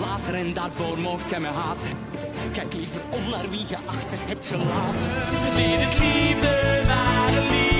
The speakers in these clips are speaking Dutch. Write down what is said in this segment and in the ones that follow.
later en daarvoor mocht gij mij haten. Kijk liever om naar wie je achter hebt gelaten. Dit is liefde, liefde.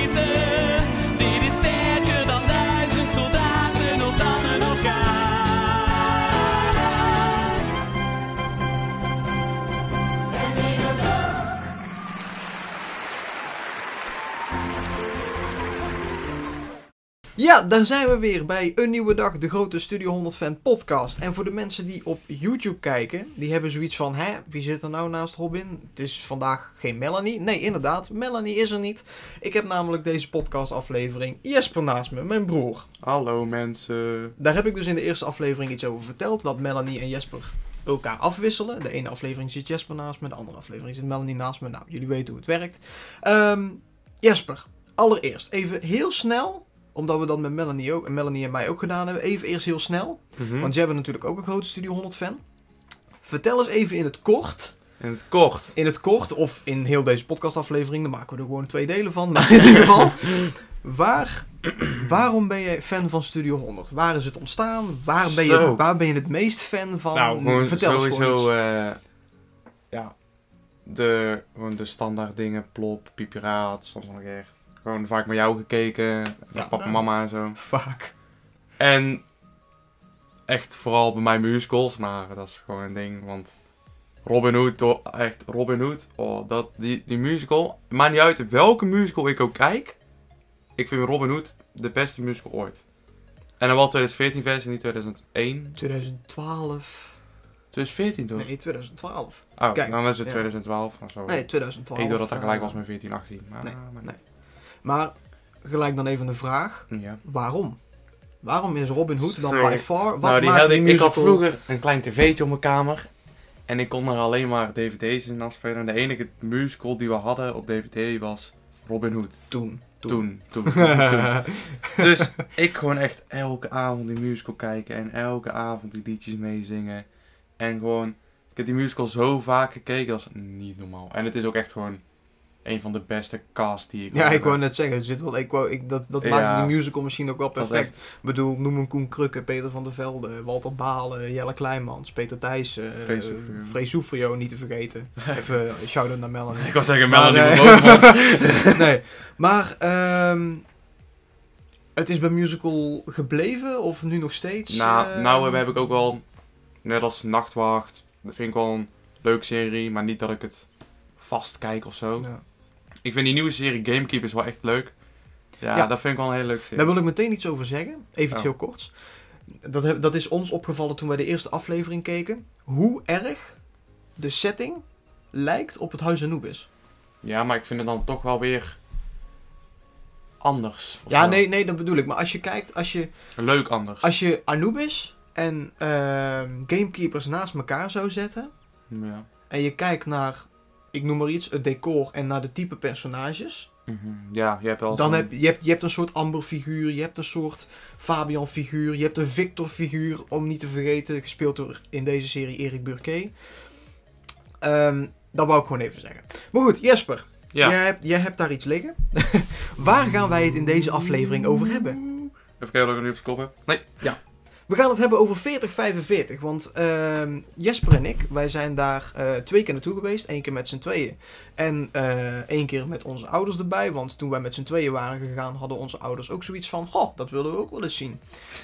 Ja, daar zijn we weer bij een nieuwe dag, de grote Studio 100 Fan podcast. En voor de mensen die op YouTube kijken, die hebben zoiets van, hè, wie zit er nou naast Robin? Het is vandaag geen Melanie. Nee, inderdaad, Melanie is er niet. Ik heb namelijk deze podcast aflevering Jesper naast me, mijn broer. Hallo mensen. Daar heb ik dus in de eerste aflevering iets over verteld, dat Melanie en Jesper elkaar afwisselen. De ene aflevering zit Jesper naast me, de andere aflevering zit Melanie naast me. Nou, jullie weten hoe het werkt. Ehm, Jesper, allereerst even heel snel, omdat we dat met Melanie, ook, en Melanie en mij ook gedaan hebben, even eerst heel snel. Mhm. Want jij bent natuurlijk ook een grote Studio 100 fan. Vertel eens even in het kort, In het kort. in het kort of in heel deze podcastaflevering, dan maken we er gewoon twee delen van. Maar in ieder geval, waar, waarom ben jij fan van Studio 100? Waar is het ontstaan? Waar ben je, waar ben je het meest fan van? nou, gewoon Vertel sowieso, eh, ja, de, gewoon de standaard dingen, plop, piepiraat, soms nog echt. Gewoon vaak met jou gekeken, met Ja, papa, mama en zo. Vaak. En echt vooral bij mij musicals, maar dat is gewoon een ding, want Robin Hood, oh, echt Robin Hood, oh, dat, die, die musical, maakt niet uit welke musical ik ook kijk, ik vind Robin Hood de beste musical ooit. En dan wel 2014 versie, niet 2001. 2012. 2014 toch? Nee, 2012. Oh, Kijk, dan is het ja. 2012 of zo. Nee, 2012. ik dacht dat dat eh, gelijk was met 14, 18. Maar, nee, maar nee. Maar gelijk dan even een vraag. Ja. Waarom? Waarom is Robin Hood dan by far? Wat nou, die maakt had die ik, ik had vroeger een klein tv'tje op mijn kamer. En ik kon er alleen maar dvd's in afspelen. En de enige musical die we hadden op dvd was Robin Hood. Toen. Toen, toen, toen. toen. Dus ik gewoon echt elke avond die musical kijken. En elke avond die liedjes meezingen. En gewoon, ik heb die musical zo vaak gekeken als niet normaal. En het is ook echt gewoon een van de beste casts die ik Ja, ik wou net zeggen, er zit wel, ik wou, ik, dat, dat Ja. maakt die musical misschien ook wel perfect. Ik bedoel, noem een Koen Krukke, Peter van der Velde, Walter Balen, Jelle Kleinmans, Peter Thijssen, uh, Soufrieux. Frees Soufrieux, niet te vergeten. Even uh, shout-out naar Melanie. Ik wou zeggen, Maar, Melanie eh, van Bovenmans. nee, maar ehm, het is bij musical gebleven of nu nog steeds? Nou, eh, nou heb ik ook wel, net als Nachtwacht, dat vind ik wel een leuke serie, maar niet dat ik het vast kijk of zo. Ja. Ik vind die nieuwe serie Gamekeepers wel echt leuk. Ja, Ja. dat vind ik wel een hele leuke serie. Daar wil ik meteen iets over zeggen. Even iets Oh. heel korts. Dat, dat is ons opgevallen toen wij de eerste aflevering keken. Hoe erg de setting lijkt op het Huis Anubis. Ja, maar ik vind het dan toch wel weer anders. Ja, nee, nee, dat bedoel ik. Maar als je kijkt, als je, Leuk anders. als je Anubis en ehm, Gamekeepers naast elkaar zou zetten. Ja. En je kijkt naar, ik noem maar iets, het decor en naar de type personages. Mhm. ja, je hebt wel Dan heb je, hebt, je hebt een soort Amber figuur, je hebt een soort Fabian figuur, je hebt een Victor figuur, om niet te vergeten, gespeeld door in deze serie Erik Burke. Ehm, dat wou ik gewoon even zeggen. Maar goed, Jesper, Ja. jij, hebt, jij hebt daar iets liggen. Waar gaan wij het in deze aflevering over hebben? Even kijken of ik er nu op kop heb. Nee. We gaan het hebben over 4045, want ehm, Jesper en ik, wij zijn daar eh, twee keer naartoe geweest. één keer met z'n tweeën en eh, één keer met onze ouders erbij. Want toen wij met z'n tweeën waren gegaan, hadden onze ouders ook zoiets van... Goh, dat willen we ook wel eens zien.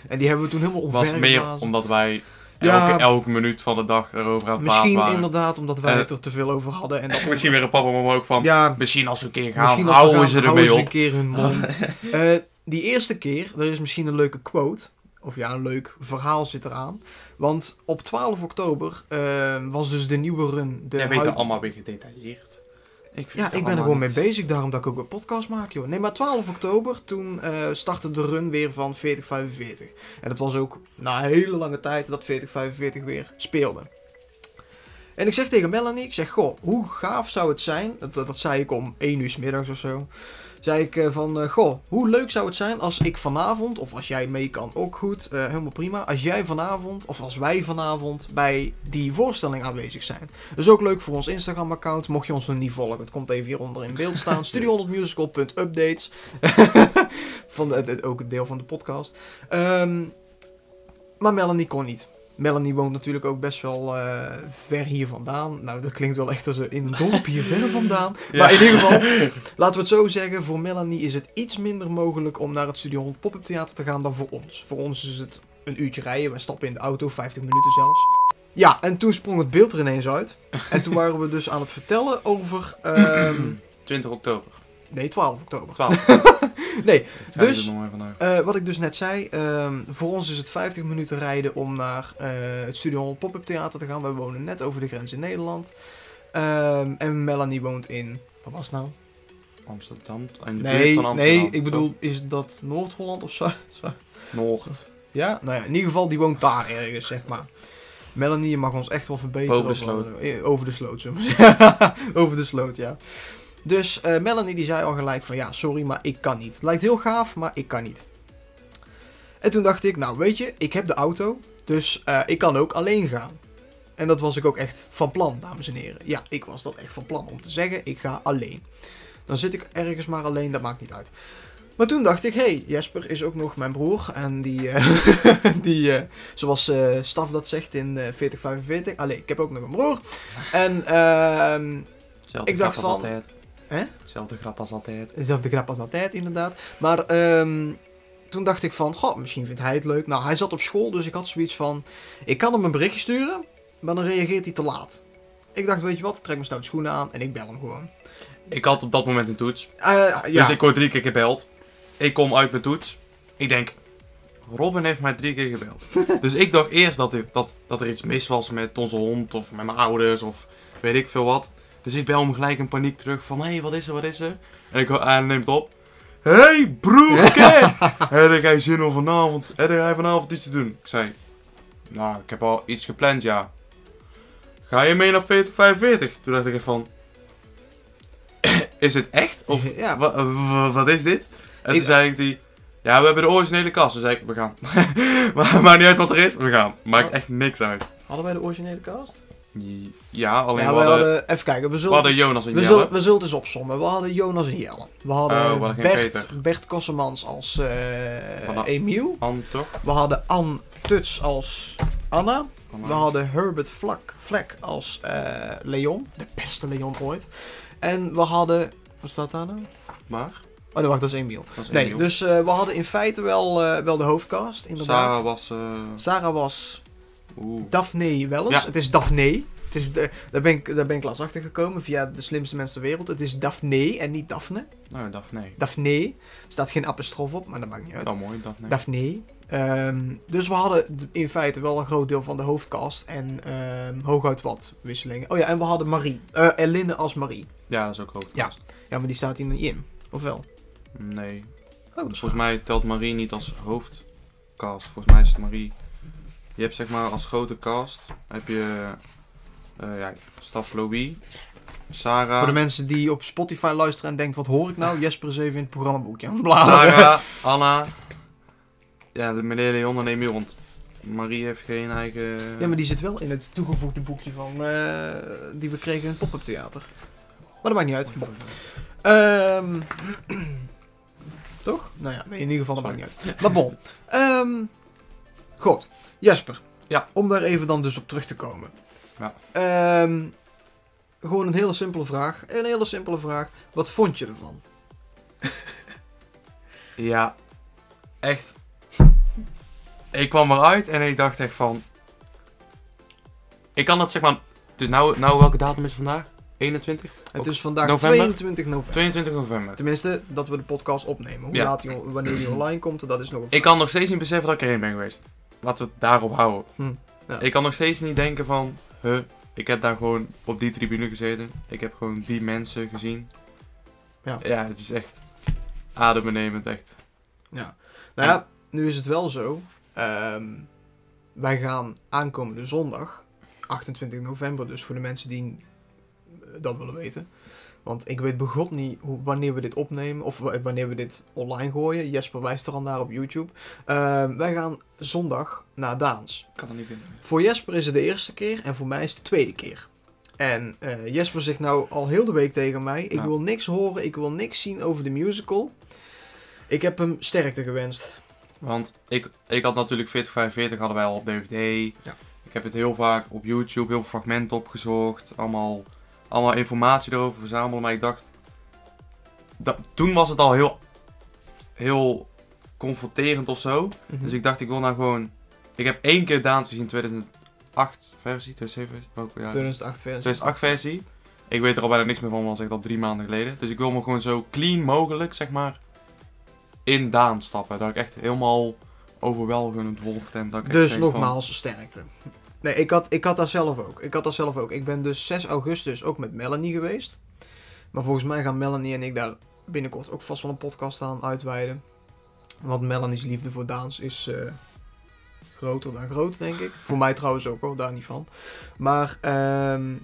En die hebben we toen helemaal was omver meer geblazen. omdat wij Ja. elke, elke minuut van de dag erover aan het Misschien praten waren. inderdaad omdat wij Eh, het er te veel over hadden. En dat Misschien weer een papa mama ook van, Ja, misschien als we een keer gaan, misschien houden gaan, ze ermee ze een op. keer hun mond. Die eerste keer, er is misschien een leuke quote. Of ja, een leuk verhaal zit eraan. Want op 12 oktober eh, was dus de nieuwe run. De Jij weet het allemaal weer gedetailleerd. Ik vind Ja, ik ben er gewoon mee bezig, daarom dat ik ook een podcast maak, joh. Nee, maar 12 oktober, toen eh, startte de run weer van 4045. En dat was ook na een hele lange tijd dat 4045 weer speelde. En ik zeg tegen Melanie, ik zeg, goh, hoe gaaf zou het zijn, dat, dat, dat zei ik om 1 uur 's middags of zo, zei ik eh, van, eh, goh, hoe leuk zou het zijn als ik vanavond, of als jij mee kan, ook goed, eh, helemaal prima, als jij vanavond, of als wij vanavond bij die voorstelling aanwezig zijn. Dat is ook leuk voor ons Instagram-account, mocht je ons nog niet volgen, het komt even hieronder in beeld staan, studio100musical.updates, van de, ook het deel van de podcast. Ehm, maar Melanie kon niet. Melanie woont natuurlijk ook best wel eh, ver hier vandaan. Nou, dat klinkt wel echt als in een dorp hier ver vandaan. Maar in ieder geval, laten we het zo zeggen. Voor Melanie is het iets minder mogelijk om naar het Studio 100 Pop-Up Theater te gaan dan voor ons. Voor ons is het een uurtje rijden. Wij stappen in de auto, 50 minuten zelfs. Ja, en toen sprong het beeld er ineens uit. En toen waren we dus aan het vertellen over... ehm, 20 oktober. nee, 12 oktober. 12. Nee, Dus... Eh, wat ik dus net zei, ehm, voor ons is het 50 minuten rijden om naar eh, het Studio 100 Pop-Up Theater te gaan. Wij wonen net over de grens in Nederland. Ehm, en Melanie woont in... Wat was het nou? Amsterdam. De Nee, van Amsterdam. nee, ik bedoel, is dat Noord-Holland of zo? zo? Oh, Noord. Ja? Nou ja, in ieder geval, die woont daar ergens, zeg maar. Melanie, je mag ons echt wel verbeteren. De sloot. eh, Over de sloot, zullen we zeggen. Over de sloot, ja. Dus eh, Melanie die zei al gelijk van, ja, sorry, maar ik kan niet. Het lijkt heel gaaf, maar ik kan niet. En toen dacht ik, nou weet je, ik heb de auto, dus eh, ik kan ook alleen gaan. En dat was ik ook echt van plan, dames en heren. Ja, ik was dat echt van plan om te zeggen, ik ga alleen. Dan zit ik ergens maar alleen, dat maakt niet uit. Maar toen dacht ik, hey, Jesper is ook nog mijn broer. En die, eh, die zoals eh Staf dat zegt in eh 4045, allee, ik heb ook nog een broer. En, ehm Ik dacht van- altijd. Hè? Zelfde grap als altijd. Dezelfde grap als altijd, inderdaad. Maar ehm, toen dacht ik van, goh, misschien vindt hij het leuk. Nou, hij zat op school, dus ik had zoiets van... Ik kan hem een berichtje sturen, maar dan reageert hij te laat. Ik dacht, weet je wat, ik trek mijn stoute schoenen aan en ik bel hem gewoon. Ik had op dat moment een toets. Eh, ja, Dus ik word drie keer gebeld. Ik kom uit mijn toets. Ik denk, Robin heeft mij drie keer gebeld. dus ik dacht eerst dat dat, dat er iets mis was met onze hond of met mijn ouders of weet ik veel wat. Dus ik bel hem gelijk in paniek terug van, hé, hey, wat is er, wat is er? En ik, hij neemt op. Hé, hey, broerke! Heb jij zin om vanavond, heb jij vanavond iets te doen? Ik zei, nou, ik heb al iets gepland, ja. Ga je mee naar 4045? Toen dacht ik even van, is het echt? Of Ja. wa- wa- wat is dit? En toen zei ik die, ja, we hebben de originele kast. Toen zei ik, we gaan. maar maakt niet uit wat er is, we gaan. Maakt echt niks uit. Hadden wij de originele cast? Ja, alleen Ja, we, we hadden, hadden... Even kijken, we we zullen... hadden Jonas en We Jelle. zullen, we zullen het eens opzommen. We hadden Jonas en Jelle. We hadden, Oh, we hadden Bert, Peter. Bert Kossemans als hadden- Emiel. We hadden Ann Tuts als Anna. We hadden Herbert Vlak, Vlek als eh, Leon. De beste Leon ooit. En we hadden... Wat staat daar nou? Maar, Oh nee, wacht, dat is Emiel. dat is Nee, Emiel. dus eh, we hadden in feite wel, wel de hoofdcast, inderdaad. Sarah was... Sarah was Oeh. Daphne Wellens. Ja. Het is Daphne. Het is de, daar, ben ik, daar ben ik laatst achter gekomen via de slimste mensen ter wereld. Het is Daphne en niet Daphne. Nou, Daphne. Daphne. Er staat geen apostrof op, maar dat maakt niet uit. Dat mooi, Daphne. Daphne. Ehm, dus we hadden in feite wel een groot deel van de hoofdcast en ehm, hooguit wat wisselingen. Oh ja, en we hadden Marie. Eh Elinne als Marie. Ja, dat is ook hoofdcast. Ja, maar die staat hier niet in. Of wel? Nee. Oh, is Volgens mij telt Marie niet als hoofdcast. Volgens mij is het Marie... Je hebt zeg maar als grote cast... Heb je... eh ja, Staf Louis. Sarah... Voor de mensen die op Spotify luisteren en denken, wat hoor ik nou? Jesper is even in het programmaboekje aan het bladeren. Sarah, Anna, ja, de meneer Leon en Emiel, want Marie heeft geen eigen... Ja, maar die zit wel in het toegevoegde boekje van, eh, die we kregen in het pop-up theater. Maar dat maakt niet uit. Ehm, toch? Nou ja, in ieder geval, dat maakt niet uit. Maar bon. Ehm, goed. Jesper. Ja. Om daar even dan dus op terug te komen. Ja. Ehm, gewoon een hele simpele vraag. Een hele simpele vraag. Wat vond je ervan? Ja, echt. Ik kwam eruit en ik dacht echt van... Ik kan het zeg maar... Nou, nou, welke datum is het vandaag? 21? Het is vandaag november? 22 november. 22 november. Tenminste, dat we de podcast opnemen. Hoe Ja. laat die, wanneer die online komt, dat is nog een Ik kan nog steeds niet beseffen dat ik erheen ben geweest. Laten we het daarop houden. Hm, ja. Ik kan nog steeds niet denken van... Huh, ik heb daar gewoon op die tribune gezeten. Ik heb gewoon die mensen gezien. Ja. Ja, het is echt adembenemend, echt. Ja. Nou ja, nu is het wel zo. ehm, wij gaan aankomende zondag 28 november, dus voor de mensen die dat willen weten. Want ik weet begot niet hoe, wanneer we dit opnemen, of wa- wanneer we dit online gooien. Jesper wijst er al naar op YouTube. Ehm, wij gaan zondag naar Daans. Ik kan het niet vinden. Voor Jesper is het de eerste keer en voor mij is het de tweede keer. En eh, Jesper zegt nou al heel de week tegen mij: Ik wil niks horen, ik wil niks zien over de musical. Ik heb hem sterkte gewenst. Want ik, ik had natuurlijk 4045 hadden wij al op DVD. Ja. Ik heb het heel vaak op YouTube, heel veel fragmenten opgezocht. Allemaal, allemaal informatie erover verzamelen. Maar ik dacht... Dat, toen was het al heel, heel confronterend of zo. Mhm. Dus ik dacht, ik wil nou gewoon... Ik heb één keer Daan gezien, 2008 versie, 2007 versie. Welke jaar? 2008 versie. 2008 versie. Ik weet er al bijna niks meer van, want dat echt al drie maanden geleden. Dus ik wil me gewoon zo clean mogelijk, zeg maar, in Daan stappen. Dat ik echt helemaal overweldigend volgd en dat ik Dus denk van- nogmaals, sterkte. Nee, ik had, ik had dat zelf ook. Ik had dat zelf ook. Ik ben dus 6 augustus ook met Melanie geweest. Maar volgens mij gaan Melanie en ik daar binnenkort ook vast wel een podcast aan uitweiden. Want Melanie's liefde voor Daans is eh, groter dan groot, denk ik. Voor mij trouwens ook hoor, daar niet van. Maar ehm,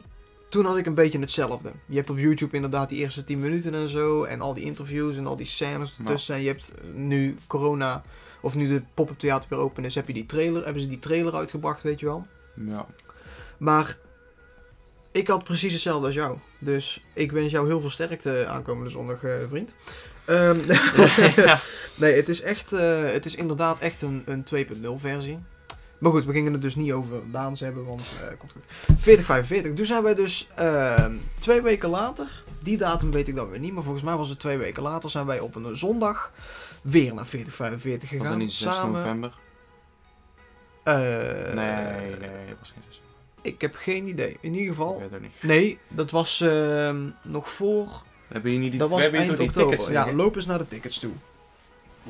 toen had ik een beetje hetzelfde. Je hebt op YouTube inderdaad die eerste 10 minuten en zo. En al die interviews en al die scènes ertussen. En je hebt nu corona, of nu de pop-up theater weer open is, heb je die trailer, hebben ze die trailer uitgebracht, weet je wel. Ja. Maar ik had precies hetzelfde als jou. Dus ik wens jou heel veel sterkte aankomende zondag, eh, vriend. Ehm, nee, het is echt, eh, het is inderdaad echt een, een 2.0 versie. Maar goed, we gingen het dus niet over Daans hebben, want eh komt goed. 4045. Toen zijn wij dus twee weken later, die datum weet ik dan weer niet, maar volgens mij was het twee weken later, zijn wij op een zondag weer naar 4045 Was gegaan. dat niet 6 samen. november? Eh, nee, nee, dat was geen 6 Ik heb geen idee. In ieder Ik geval, weet het niet. Nee, dat was ehm, nog voor. Hebben jullie niet die, dat was eind oktober. tickets Ja, loop eens naar de tickets toe.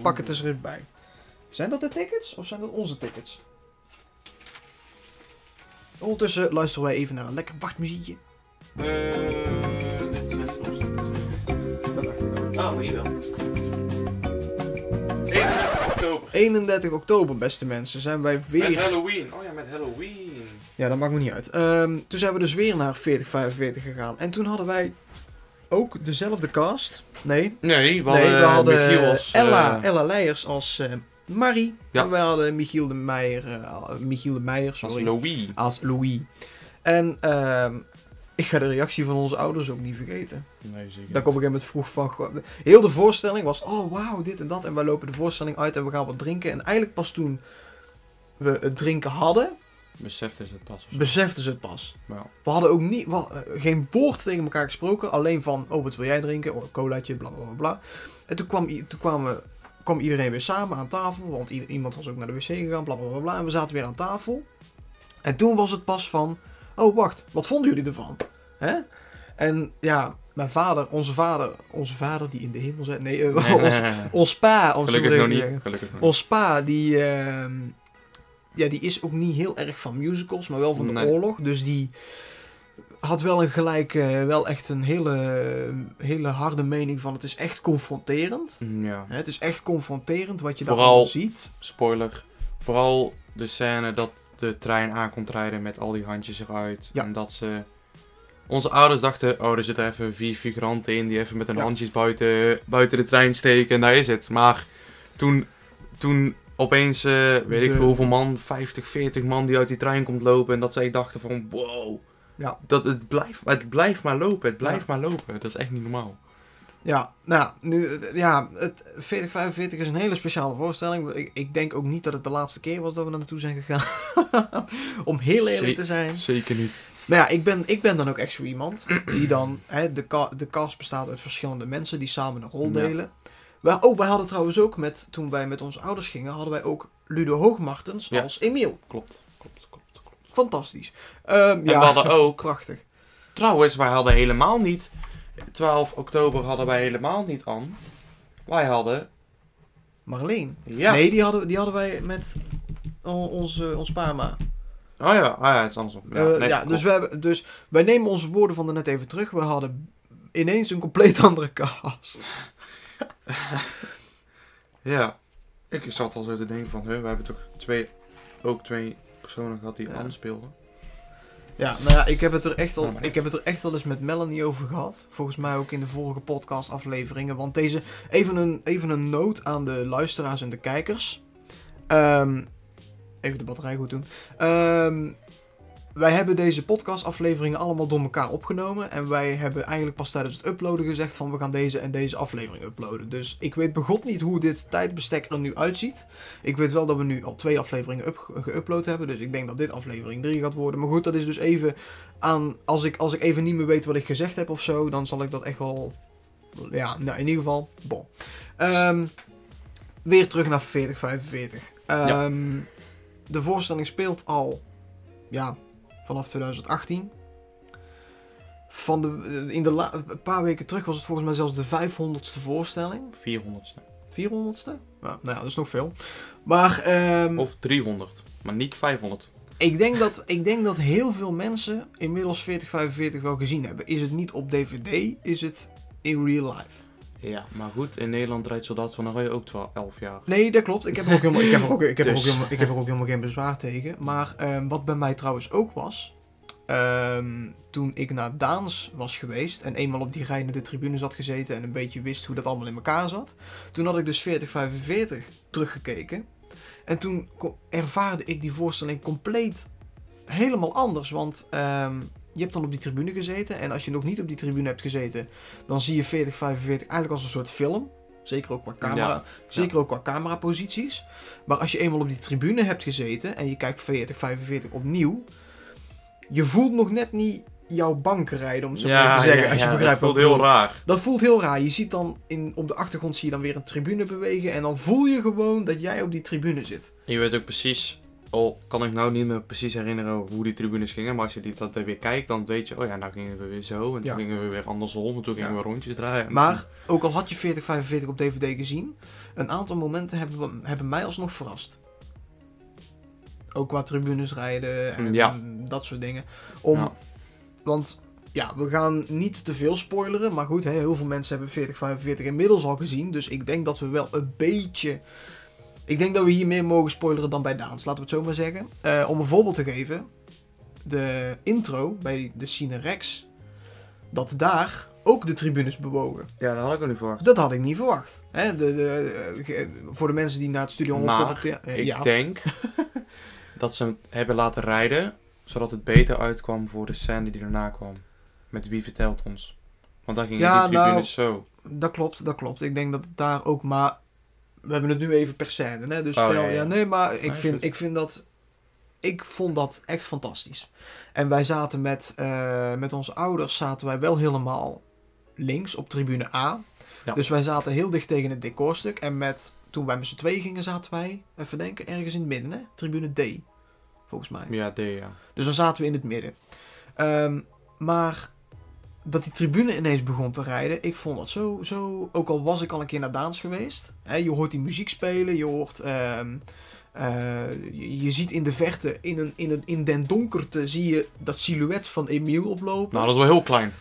Pak het eens er eens bij. Zijn dat de tickets of zijn dat onze tickets? Ondertussen luisteren wij even naar een lekker wachtmuziekje. Eh, is volgens mij- Oh, hier wel. 31 oktober. 31 oktober, beste mensen, zijn wij Met weer. Halloween. Oh ja, met Halloween. Ja, dat maakt me niet uit. Ehm, toen zijn we dus weer naar 4045 gegaan. En toen hadden wij ook dezelfde cast. Nee, Nee, we nee, hadden, we hadden Michiel als, eh, Ella, Ella Leijers als eh, Marie. Ja. En wij hadden Michiel de Meijer, eh, Michiel de Meijer, als sorry, Louis. als Louis. En ehm, ik ga de reactie van onze ouders ook niet vergeten. Nee, zeker. Dat ik op een gegeven moment vroeg van... Heel de voorstelling was, oh wauw, dit en dat. En wij lopen de voorstelling uit en we gaan wat drinken. En eigenlijk pas toen we het drinken hadden, Besefte ze het pas. beseften ze het pas. Ja. We hadden ook niet, we eh, geen woord tegen elkaar gesproken. Alleen van, oh wat wil jij drinken? Oh, een colaatje, bla bla bla. En toen, kwam, toen kwamen, kwam iedereen weer samen aan tafel. Want iemand was ook naar de wc gegaan, bla bla bla bla. En we zaten weer aan tafel. En toen was het pas van, oh wacht, wat vonden jullie ervan? Hè? En ja, mijn vader, onze vader, onze vader die in de hemel zit. Nee, Nee, ons, nee, nee. ons pa, ons Gelukkig nog niet. Gelukkig Ons pa, die, ehm, ja, die is ook niet heel erg van musicals, maar wel van de oorlog. Dus die had wel een gelijk, wel echt een hele, hele harde mening van het is echt confronterend. niet. Ja. Hè, Het is echt confronterend wat je daar Vooral- allemaal ziet. Spoiler. Vooral de scène dat de trein aankomt rijden met al die handjes eruit. Ja. En dat ze... Onze ouders dachten, oh, er zitten even vier figuranten in die even met hun Ja. handjes buiten, buiten de trein steken en daar is het. Maar toen, toen opeens, eh, weet ik De- veel hoeveel man, 50, 40 man die uit die trein komt lopen en dat zij dachten van, wow. Ja. Dat het blijft, het blijft maar lopen, het blijft Ja. maar lopen. Dat is echt niet normaal. Ja, nou nu, ja, het 4045 is een hele speciale voorstelling. Ik, ik denk ook niet dat het de laatste keer was dat we er naartoe zijn gegaan. Om heel eerlijk te zijn. Zeker niet. Maar ja, ik ben, ik ben dan ook echt zo iemand die dan, hè, de, ka- de cast bestaat uit verschillende mensen die samen een rol Ja. delen. Maar, oh, wij hadden trouwens ook met, toen wij met onze ouders gingen, hadden wij ook Ludo Hoogmartens Ja. als Emiel. Klopt, klopt, klopt. klopt. Fantastisch. Ehm, En ja, we hadden ook prachtig. Trouwens, wij hadden helemaal niet. 12 oktober hadden wij helemaal niet aan. Wij hadden. Marleen. Ja. Nee, die hadden, die hadden wij met o- onze, ons paarma. Oh ja, ah ja, het is andersom. Ja, Ja, nee, ja klopt. dus, we hebben, dus wij nemen onze woorden van net even terug. We hadden ineens een compleet andere cast. Ja. Ik zat al zo te denken van, we hebben toch twee, ook twee personen gehad die Ja. aan speelden. Ja, nou ja, ik heb, het er echt al, ik heb het er echt al eens met Melanie over gehad. Volgens mij ook in de vorige podcastafleveringen. Want deze, even een, even een noot aan de luisteraars en de kijkers. Ehm, even de batterij goed doen. Ehm, wij hebben deze podcastafleveringen allemaal door elkaar opgenomen. En wij hebben eigenlijk pas tijdens het uploaden gezegd van we gaan deze en deze aflevering uploaden. Dus ik weet begot niet hoe dit tijdbestek er nu uitziet. Ik weet wel dat we nu al twee afleveringen geüpload hebben. Dus ik denk dat dit aflevering 3 gaat worden. Maar goed, dat is dus even aan. Als ik, als ik even niet meer weet wat ik gezegd heb of zo, dan zal ik dat echt wel. Ja, nou in ieder geval. Bon. Ehm, weer terug naar 4045. Ehm De voorstelling speelt al. Ja, vanaf 2018. Van de, in de la- een paar weken terug was het volgens mij zelfs de 500ste voorstelling. 400ste. 400ste? Ja, nou ja, dat is nog veel. Maar ehm, Of 300. Maar niet 500. ik, denk dat, ik denk dat heel veel mensen inmiddels 4045 wel gezien hebben. Is het niet op DVD, is het in real life. Ja, maar goed, in Nederland draait Soldaat van de Rij ook 12, 11 jaar. Nee, dat klopt. Ik heb er ook helemaal, ik heb er ook, ik heb er ook Dus. helemaal, ik heb er ook helemaal geen bezwaar tegen. Maar ehm, wat bij mij trouwens ook was. ehm, toen ik naar Daans was geweest en eenmaal op die rijdende tribune zat gezeten en een beetje wist hoe dat allemaal in elkaar zat. Toen had ik dus 4045 teruggekeken. En toen ervaarde ik die voorstelling compleet helemaal anders. Want ehm, je hebt dan op die tribune gezeten. En als je nog niet op die tribune hebt gezeten, dan zie je 4045 eigenlijk als een soort film. Zeker ook qua camera. Ja. Zeker ook qua cameraposities. Maar als je eenmaal op die tribune hebt gezeten en je kijkt 4045 opnieuw. Je voelt nog net niet jouw bank rijden, om het zo maar te zeggen. als je begrijpt dat voelt heel raar. Dat voelt heel raar. Je ziet dan in, op de achtergrond zie je dan weer een tribune bewegen. En dan voel je gewoon dat jij op die tribune zit. Je weet ook precies, al kan ik nou niet meer precies herinneren hoe die tribunes gingen, maar als je die, dat weer kijkt, dan weet je, oh ja, nou gingen we weer zo, en toen Ja. gingen we weer andersom, en toen gingen Ja. we rondjes draaien. Maar ook al had je 4045 op DVD gezien, een aantal momenten hebben, hebben mij alsnog verrast. Ook qua tribunes rijden en Ja. dat soort dingen. Om. Want ja, we gaan niet te veel spoileren. Maar goed, hè, heel veel mensen hebben 4045 inmiddels al gezien. Dus ik denk dat we wel een beetje... Ik denk dat we hier meer mogen spoileren dan bij Daans, laten we het zo maar zeggen. Eh, om een voorbeeld te geven. De intro bij de Cine Rex. Dat daar ook de tribunes bewogen. Ja, dat had ik ook niet verwacht. Dat had ik niet verwacht. Hè, de, de, eh, voor de mensen die naar het studio Maar, eh, Ik ja. denk dat ze hem hebben laten rijden, zodat het beter uitkwam voor de scène die erna kwam. Met wie vertelt ons. Want daar gingen Ja, die tribunes nou, zo. Dat klopt, dat klopt. Ik denk dat het daar ook maar. We hebben het nu even per scène, hè? Dus Oh, stel, ja, ja, ja. nee, maar ik, vind, ik vind dat. Ik vond dat echt fantastisch. En wij zaten met, eh, met onze ouders zaten wij wel helemaal links op tribune A. Ja. Dus wij zaten heel dicht tegen het decorstuk. En met, toen wij met z'n tweeën gingen, zaten wij, even denken, ergens in het midden, hè? Tribune D. Volgens mij. Ja, D, ja. Dus dan zaten we in het midden. Ehm, maar dat die tribune ineens begon te rijden, ik vond dat zo, zo... Ook al was ik al een keer naar Daans geweest. Hè, je hoort die muziek spelen, je hoort... ehm, eh, je, je ziet in de verte, in, een, in, een, in den donkerte, zie je dat silhouet van Emiel oplopen. Nou, dat is wel heel klein.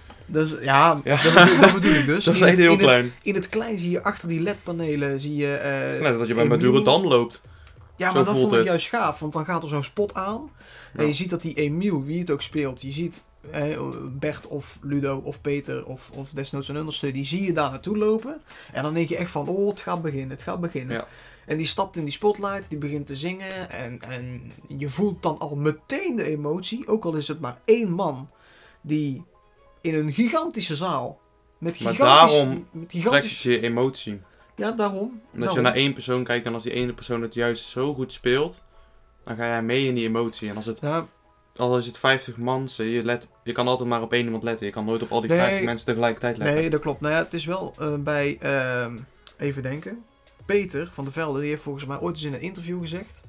Ja, Ja. Dat, bedoel, dat bedoel ik dus. Dat is echt heel in het- klein. in het klein zie je achter die ledpanelen, zie je... eh, Het is net dat je bij. Madurodam loopt. Ja, Zo maar dat vond ik het. juist gaaf, want dan gaat er zo'n spot aan. En je ziet dat die Emiel, wie het ook speelt, je ziet eh, Bert of Ludo of Peter of, of desnoods een underste, die zie je daar naartoe lopen. En dan denk je echt van, oh, het gaat beginnen, het gaat beginnen. Ja. En die stapt in die spotlight, die begint te zingen en, en je voelt dan al meteen de emotie, ook al is het maar één man, die in een gigantische zaal, met Maar gigantisch... daarom met gigantisch je emotie. ja, daarom. Omdat je naar één persoon kijkt en als die ene persoon het juist zo goed speelt, dan ga jij mee in die emotie. En als het, Ja, al is het 50 man, je, let, je kan altijd maar op één iemand letten. Je kan nooit op al die Nee. 50 mensen tegelijkertijd letten. Nee, dat klopt. Nou ja, het is wel eh, bij, ehm, even denken, Peter van der Velde, die heeft volgens mij ooit eens in een interview gezegd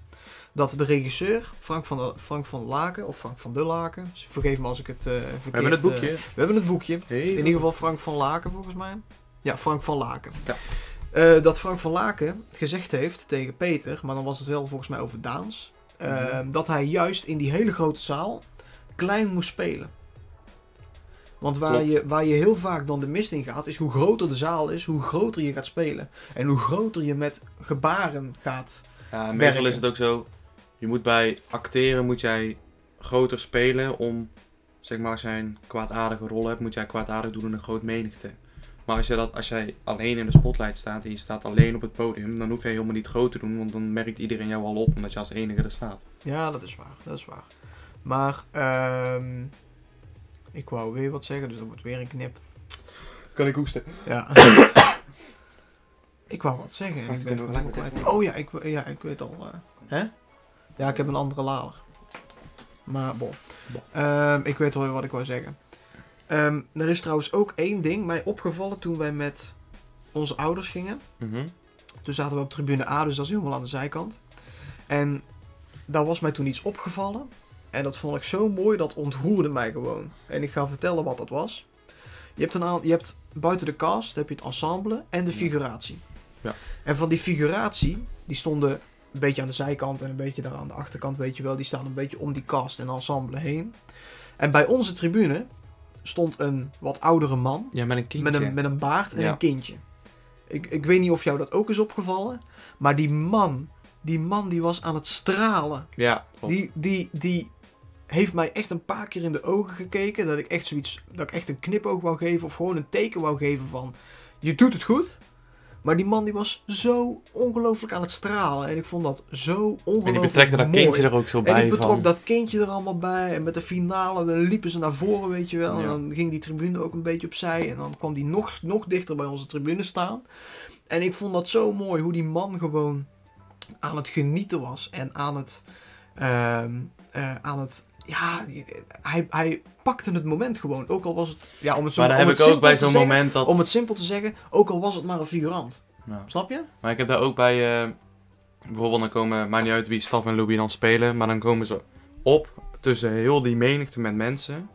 dat de regisseur, Frank van, de, Frank van Laken, of Frank van de Laken, dus vergeef me als ik het eh verkeerd... We hebben het boekje. eh, we hebben het boekje. Hey, In ieder geval Frank van Laken volgens mij. Ja, Frank van Laken. Ja. Eh, dat Frank van Laken gezegd heeft tegen Peter, maar dan was het wel volgens mij over Daans, eh, Mhm. dat hij juist in die hele grote zaal klein moest spelen. Want waar Klopt. je, waar je heel vaak dan de mist in gaat, is hoe groter de zaal is, hoe groter je gaat spelen. En hoe groter je met gebaren gaat. Ja, meestal werken. is het ook zo, je moet bij acteren moet jij groter spelen om zeg maar, als jij een kwaadaardige rol hebt, moet jij kwaadaardig doen in een groot menigte. Maar als, je dat, als jij alleen in de spotlight staat en je staat alleen op het podium, dan hoef je helemaal niet groot te doen, want dan merkt iedereen jou al op omdat je als enige er staat. Ja, dat is waar. Dat is waar. Maar, ehm ik wou weer wat zeggen, dus dat wordt weer een knip. Kan ik hoesten? Ja. ik wou wat zeggen. Ik ben ik het ben gewoon gelijk kwijt. Oh ja ik, ja, ik weet al. eh, hè? Ja, ik heb een andere lader. Maar, bon. Bon. Ehm, ik weet wel weer wat ik wou zeggen. Ehm, er is trouwens ook één ding mij opgevallen toen wij met onze ouders gingen. Mhm. Toen zaten we op tribune A, dus dat is helemaal aan de zijkant. En daar was mij toen iets opgevallen. En dat vond ik zo mooi, dat ontroerde mij gewoon. En ik ga vertellen wat dat was. Je hebt, een je hebt buiten de cast heb je het ensemble en de figuratie. Ja. En van die figuratie, die stonden een beetje aan de zijkant en een beetje daar aan de achterkant, weet je wel. Die staan een beetje om die cast en ensemble heen. En bij onze tribune stond een wat oudere man Ja, met een kindje. met een, met een baard en Ja. een kindje. Ik, ik weet niet of jou dat ook is opgevallen. Maar die man, die man die was aan het stralen. Ja, klopt. Die, die, die heeft mij echt een paar keer in de ogen gekeken. Dat ik echt zoiets, dat ik echt een knipoog wou geven. Of gewoon een teken wou geven van, je doet het goed. Maar die man die was zo ongelooflijk aan het stralen. En ik vond dat zo ongelooflijk en die betrekte dat mooi. kindje er ook zo En bij ik betrok van... dat kindje er allemaal bij. En met de finale liepen ze naar voren, weet je wel. En dan ging die tribune ook een beetje opzij. En dan kwam die nog, nog dichter bij onze tribune staan. En ik vond dat zo mooi hoe die man gewoon aan het genieten was. En aan het... ehm, eh, aan het ja, hij, hij pakte het moment gewoon. Ook al was het... Ja, om het zo maar daar om heb ik het ook simpel bij te zo'n zeggen- moment dat... Om het simpel te zeggen, ook al was het maar een figurant. Snap je? Maar ik heb daar ook bij, eh, bijvoorbeeld dan komen, maakt niet uit wie Staf en Louis dan spelen, maar dan komen ze op tussen heel die menigte met mensen.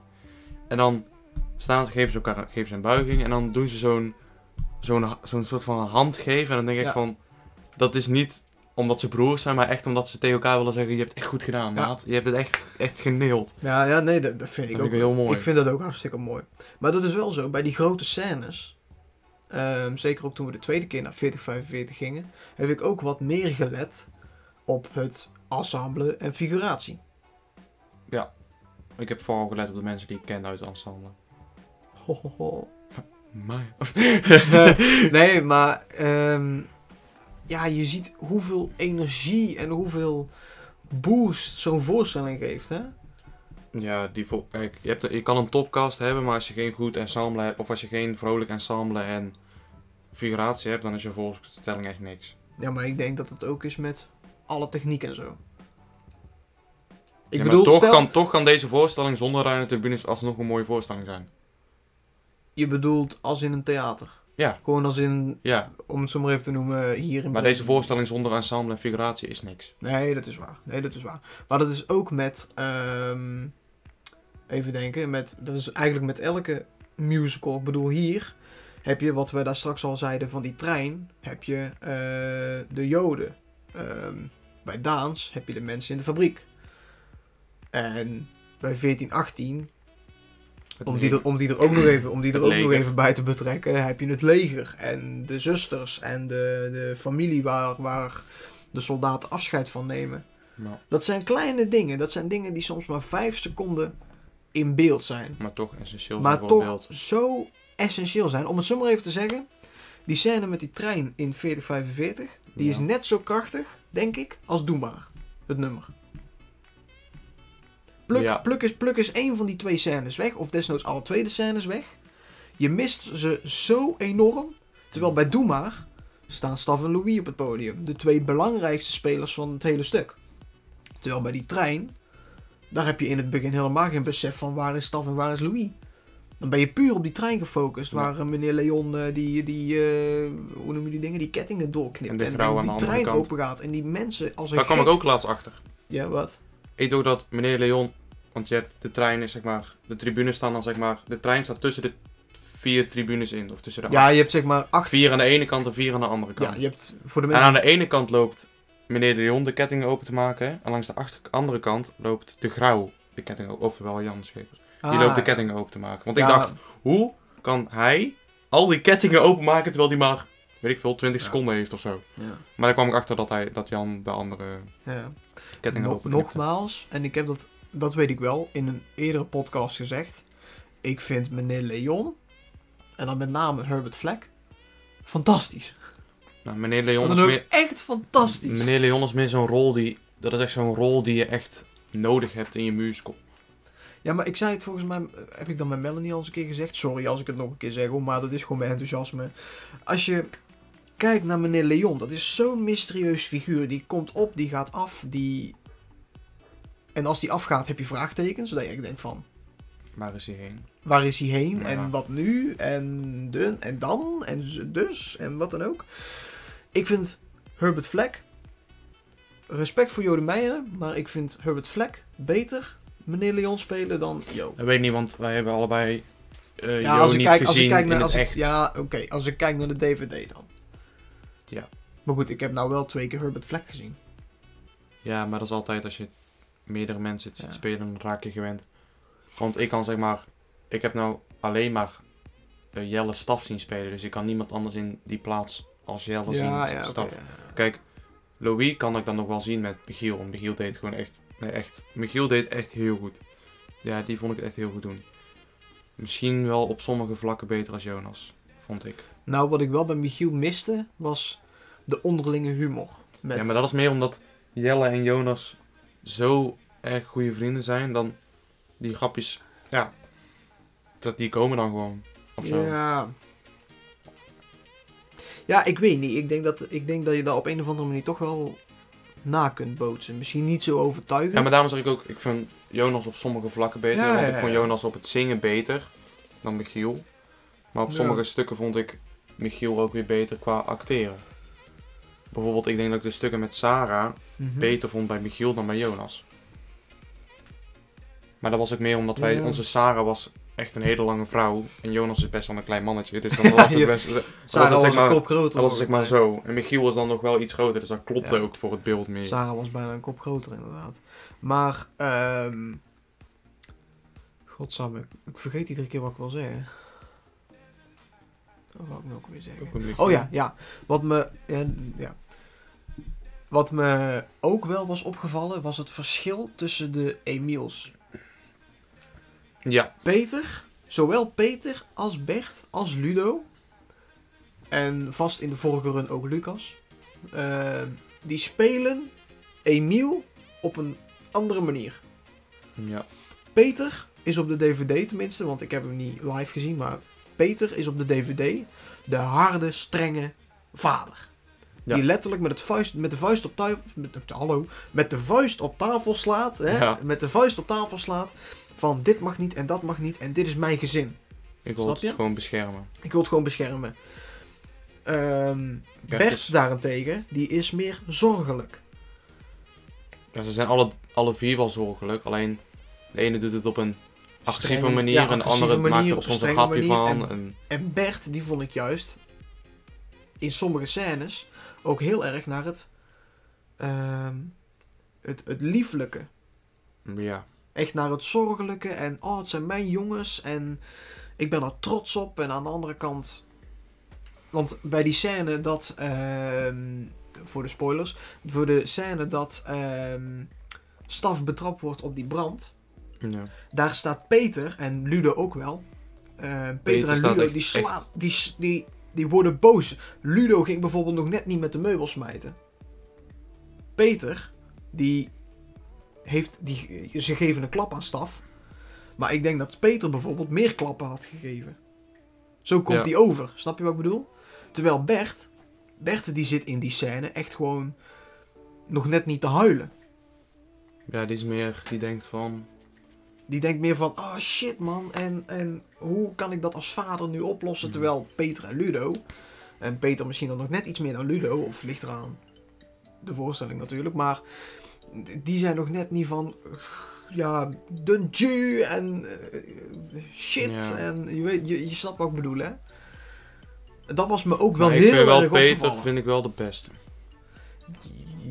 En dan staan ze, geven ze elkaar geven ze een buiging en dan doen ze zo'n zo'n zo'n soort van hand geven. En dan denk ik Ja. van, dat is niet omdat ze broers zijn, maar echt omdat ze tegen elkaar willen zeggen, je hebt het echt goed gedaan, Ja. maat. Je hebt het echt, echt geneeld. Ja, ja nee, dat, dat vind ik Dat ook vind ik heel mooi. Ik vind dat ook hartstikke mooi. Maar dat is wel zo, bij die grote scènes, ehm, zeker ook toen we de tweede keer naar 4045 gingen, heb ik ook wat meer gelet op het ensemble en figuratie. Ik heb vooral gelet op de mensen die ik ken uit het ensemble. Ho, ho, ho. Maar... nee, maar ehm, ja, je ziet hoeveel energie en hoeveel boost zo'n voorstelling geeft, hè? Ja, die kijk, je, hebt, je kan een topcast hebben, maar als je geen goed ensemble hebt, of als je geen vrolijk ensemble en figuratie hebt, dan is je voorstelling echt niks. Ja, maar ik denk dat het ook is met alle techniek en zo. Ik Ja, bedoel, toch, stel, kan, toch kan deze voorstelling zonder ruime tribunes alsnog een mooie voorstelling zijn. je bedoelt als in een theater. Ja. Gewoon als in, Ja, om het zo maar even te noemen, hier in maar deze voorstelling zonder ensemble en figuratie is niks. Nee, dat is waar. Nee, dat is waar. Maar dat is ook met, ehm, even denken, met, dat is eigenlijk met elke musical. Ik bedoel, hier heb je, wat we daar straks al zeiden van die trein, heb je eh, de joden. Ehm, bij Daans heb je de mensen in de fabriek. En bij 1418 Het om die, er, om die er ook nog even, om die er ook nog even bij te betrekken, heb je het leger en de zusters en de, de familie waar, waar de soldaten afscheid van nemen. Maar, Dat zijn kleine dingen. Dat zijn dingen die soms maar vijf seconden in beeld zijn. maar toch essentieel Maar voor toch het beeld. zo essentieel zijn. Om het zo maar even te zeggen. Die scène met die trein in 4045. Die is net zo krachtig, denk ik, als Doe maar. Het nummer. Pluk, Ja. pluk, is, pluk is één van die twee scènes weg. Of desnoods alle twee de scènes weg. Je mist ze zo enorm. Terwijl bij Doe maar staan Stav en Louis op het podium. De twee belangrijkste spelers van het hele stuk. Terwijl bij die trein, daar heb je in het begin helemaal geen besef van waar is Stav en waar is Louis. Dan ben je puur op die trein gefocust, waar eh, meneer Leon eh, die, die eh, hoe noem je die dingen, die kettingen doorknipt. En de en, die trein open gaat. En die mensen als een Daar kwam ik ook laatst achter. Ja, wat? Ik dacht dat meneer Leon, want je hebt de treinen, zeg maar, de tribunes staan dan zeg maar, de trein staat tussen de vier tribunes in. Of tussen de Ja, acht. je hebt zeg maar acht... Vier aan de ene kant en vier aan de andere kant. Ja, je hebt voor de En mensen... aan de ene kant loopt meneer de Leon de kettingen open te maken. En langs de achter- andere kant loopt de Grauw de kettingen open. Oftewel Jan Schepers. Die Ah, loopt de ja. kettingen open te maken. Want ik Ja, dacht, hoe kan hij al die kettingen openmaken terwijl hij maar, weet ik veel, 20 Ja. seconden heeft of zo. Ja, Maar daar kwam ik achter dat, hij, dat Jan de andere ja. kettingen Nog- open nogmaals, en ik heb dat dat weet ik wel, in een eerdere podcast gezegd. Ik vind meneer Leon, en dan met name Herbert Fleck, fantastisch. Nou, meneer Leon Dan is meer... echt fantastisch. Meneer Leon is meer zo'n rol die... Dat is echt zo'n rol die je echt nodig hebt in je musical. Ja, maar ik zei het volgens mij, heb ik dan met Melanie al eens een keer gezegd. Sorry als ik het nog een keer zeg, hoor, maar dat is gewoon mijn enthousiasme. Als je kijkt naar meneer Leon, dat is zo'n mysterieus figuur. Die komt op, die gaat af, die... En als die afgaat, heb je vraagtekens, zodat je echt denkt van... Waar is hij heen? Waar is hij heen? Ja. En wat nu? En, de, en dan? En dus? En wat dan ook. Ik vind Herbert Fleck... Respect voor Jode Meijer, maar ik vind Herbert Fleck beter meneer Leon spelen dan Jo. Dat weet niet, want wij hebben allebei eh Ja, Jo als ik niet kijk, als gezien ik kijk in naar, het als ik, ja, oké, als ik kijk naar de DVD dan. Ja. Maar goed, ik heb nou wel twee keer Herbert Fleck gezien. Ja, maar dat is altijd als je meerdere mensen ziet Ja. spelen, dan raak je gewend. Want ik kan zeg maar, ik heb nou alleen maar eh, Jelle Staf zien spelen, dus ik kan niemand anders in die plaats als Jelle zien. Ja. Staf. Kijk, Louis kan ik dan nog wel zien met Michiel, want Michiel deed gewoon echt, nee echt, Michiel deed echt heel goed. Ja, die vond ik echt heel goed doen. Misschien wel op sommige vlakken beter als Jonas, vond ik. Nou, wat ik wel bij Michiel miste, was de onderlinge humor. Met... Ja, maar dat is meer omdat Jelle en Jonas zo erg goede vrienden zijn, dan die grapjes, ja, dat die komen dan gewoon. Of zo. Ja. Ja, ik weet niet. Ik denk, dat, ik denk dat je daar op een of andere manier toch wel na kunt bootsen. Misschien niet zo overtuigend. Ja, maar daarom zeg ik ook, ik vind Jonas op sommige vlakken beter, Ja, want ja, ik vond ja. Jonas op het zingen beter dan Michiel. Maar op sommige stukken vond ik Michiel ook weer beter qua acteren. Bijvoorbeeld, ik denk dat ik de stukken met Sarah Mhm. beter vond bij Michiel dan bij Jonas. Maar dat was ook meer omdat wij, Ja. onze Sarah was echt een hele lange vrouw. En Jonas is best wel een klein mannetje. Dus dan was het best... Sarah was was, het, zeg maar, een kop groter. dan was zeg maar zo. En Michiel was dan nog wel iets groter. Dus dat klopte Ja. ook voor het beeld meer. Sarah was bijna een kop groter, inderdaad. Maar, ehm Godsamme, ik, ik vergeet iedere keer wat ik wil zeggen. Wat wou ik nou ook weer zeggen? Oh ja, ja. Wat me, ja, ja. Wat me ook wel was opgevallen, was het verschil tussen de Emiels. Ja, Peter, zowel Peter als Bert als Ludo. En vast in de vorige run ook Lucas. eh, die spelen Emiel op een andere manier. ja. Peter is op de DVD tenminste, want ik heb hem niet live gezien, maar Peter is op de DVD de harde, strenge vader. Ja. Die letterlijk met, het vuist, met de vuist op tafel. Met, hallo. Met de vuist op tafel slaat. Hè? Ja. Met de vuist op tafel slaat. Van dit mag niet en dat mag niet en dit is mijn gezin. Ik wil het gewoon beschermen. Ik wil het gewoon beschermen. Ehm, Bert is- daarentegen, die is meer zorgelijk. Ja, ze zijn alle, alle vier wel zorgelijk. Alleen de ene doet het op een agressieve Strenge- manier. ja, en de agressieve andere maakt manier, er soms een grapje van. En, En Bert, die vond ik juist in sommige scènes ook heel erg naar het, ehm, het, het lieflijke. ja. Echt naar het zorgelijke en oh, het zijn mijn jongens en ik ben er trots op. En aan de andere kant, want bij die scène dat, ehm, voor de spoilers, voor de scène dat ehm, Staf betrapt wordt op die brand, ja. daar staat Peter en Ludo ook wel. Eh, Peter, Peter en Ludo die, slaan, die, die, die worden boos. Ludo ging bijvoorbeeld nog net niet met de meubels smijten. Peter, die heeft, die, ze geven een klap aan staf. Maar ik denk dat Peter bijvoorbeeld meer klappen had gegeven. Zo komt Ja. hij over. Snap je wat ik bedoel? Terwijl Bert, Bert die zit in die scène echt gewoon nog net niet te huilen. ja, die is meer, die denkt van... Die denkt meer van, oh shit man, en, en hoe kan ik dat als vader nu oplossen? Mhm. Terwijl Peter en Ludo, en Peter misschien dan nog net iets meer dan Ludo, of ligt eraan de voorstelling natuurlijk, maar die zijn nog net niet van, ja, de Jew en eh, shit, Ja. en je, weet, je, je snapt wat ik bedoel hè. Dat was me ook wel Maar ik heel vind wel erg Peter opgevallen. vind ik wel de beste.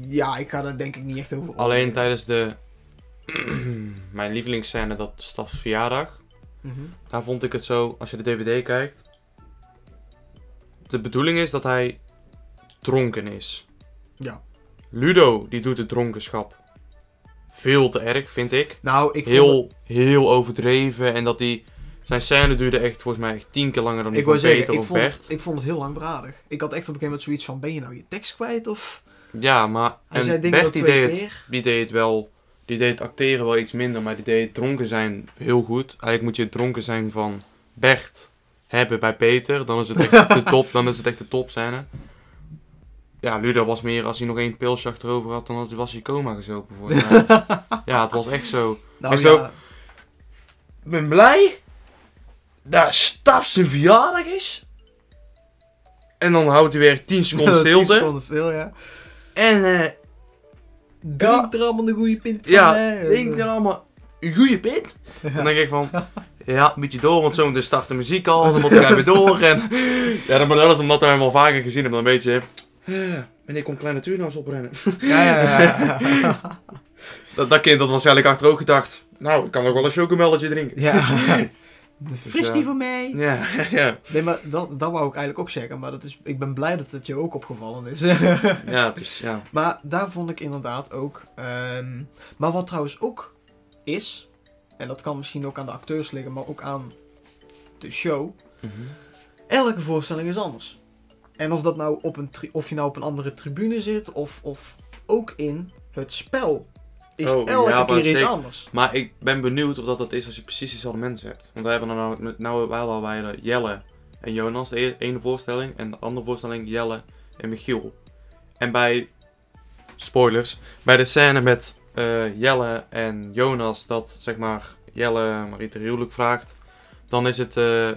Ja, ik ga daar denk ik niet echt over Alleen tijdens de... mijn lievelingsscène, dat verjaardag. Mhm. Daar vond ik het zo, als je de DVD kijkt. De bedoeling is dat hij dronken is. Ja. Ludo, die doet het dronkenschap veel te erg, vind ik. Nou, ik vond het- Heel, heel overdreven. En dat die... Zijn scène duurde echt volgens mij echt tien keer langer dan die ik van zeggen, Peter ik of vond, Bert. het, ik vond het heel langdradig. Ik had echt op een gegeven moment zoiets van, ben je nou je tekst kwijt? Of Ja, maar... hij en zei Bert die deed, het, die deed het wel... Die deed acteren wel iets minder, maar die deed dronken zijn heel goed. Eigenlijk moet je het dronken zijn van Bert hebben bij Peter. Dan is het echt de top, dan is het echt de topscène. Ja, Ludo was meer, als hij nog één pilsje achterover had, dan was hij coma gezopen. Mij. ja, het was echt zo. Nou en zo- ja, Ik ben blij dat Staf zijn verjaardag is. En dan houdt hij weer 10 seconden tien stilte. seconden stil, ja. En eh Drink er allemaal een goede pint van ja, denk er allemaal een goede pint. En dan denk ik van, ja, een beetje door, want zometeen start de muziek al. Dan moet ik weer door. En ja, dat, maar dat is omdat we hem al vaker gezien hebben. Dan weet je, eh, wanneer komt Kleine Tuur eens oprennen? Ja, ja, ja. ja. Dat, dat kind had waarschijnlijk achter ook gedacht, nou, ik kan ook wel een chocomelletje drinken. ja. Fris ja. die van mij. Ja, ja, Nee, maar dat, dat wou ik eigenlijk ook zeggen. Maar dat is, ik ben blij dat het je ook opgevallen is. ja, dus ja. maar daar vond ik inderdaad ook... ehm, maar wat trouwens ook is... En dat kan misschien ook aan de acteurs liggen, maar ook aan de show. Elke voorstelling is anders. En of, dat nou op een of je nou op een andere tribune zit, of, of ook in het spel, is Oh, elke ja, maar keer iets anders. Maar ik ben benieuwd of dat dat is als je precies dezelfde mensen hebt. Want wij hebben er nou, nou wel de Jelle en Jonas, de e- ene voorstelling. En de andere voorstelling Jelle en Michiel. En bij, spoilers, bij de scène met eh, Jelle en Jonas, dat zeg maar Jelle Marie ter huwelijk vraagt. Dan is het, eh, eh,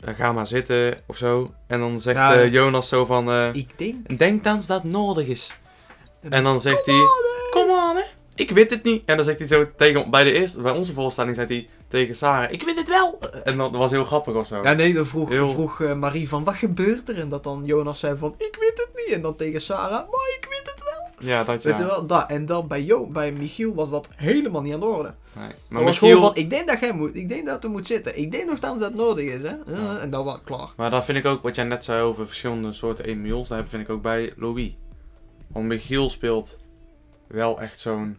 ga maar zitten of zo. En dan zegt Jonas zo van, Ik denk... denk dan dat nodig is. En dan zegt hij, kom on hè, ik weet het niet. En dan zegt hij zo tegen, bij de eerste, bij onze voorstelling zei hij tegen Sarah, ik weet het wel. En dat was heel grappig of zo. Ja, nee, dan vroeg, Heel- vroeg eh, Marie van, wat gebeurt er? En dat dan Jonas zei van, ik weet het niet. En dan tegen Sarah, maar ik weet het wel. Ja, dat Weet je wel, dat. En dan bij, jo bij Michiel was dat helemaal niet aan de orde. Nee. Maar Maar was gewoon Michiel, van, ik denk dat jij moet, ik denk dat er moet zitten. Ik denk nogthans dat het nodig is, hè. Ja, En dan was het klaar. maar dat vind ik ook, wat jij net zei over verschillende soorten Emils, dat vind ik ook bij Louis. Want Michiel speelt wel echt zo'n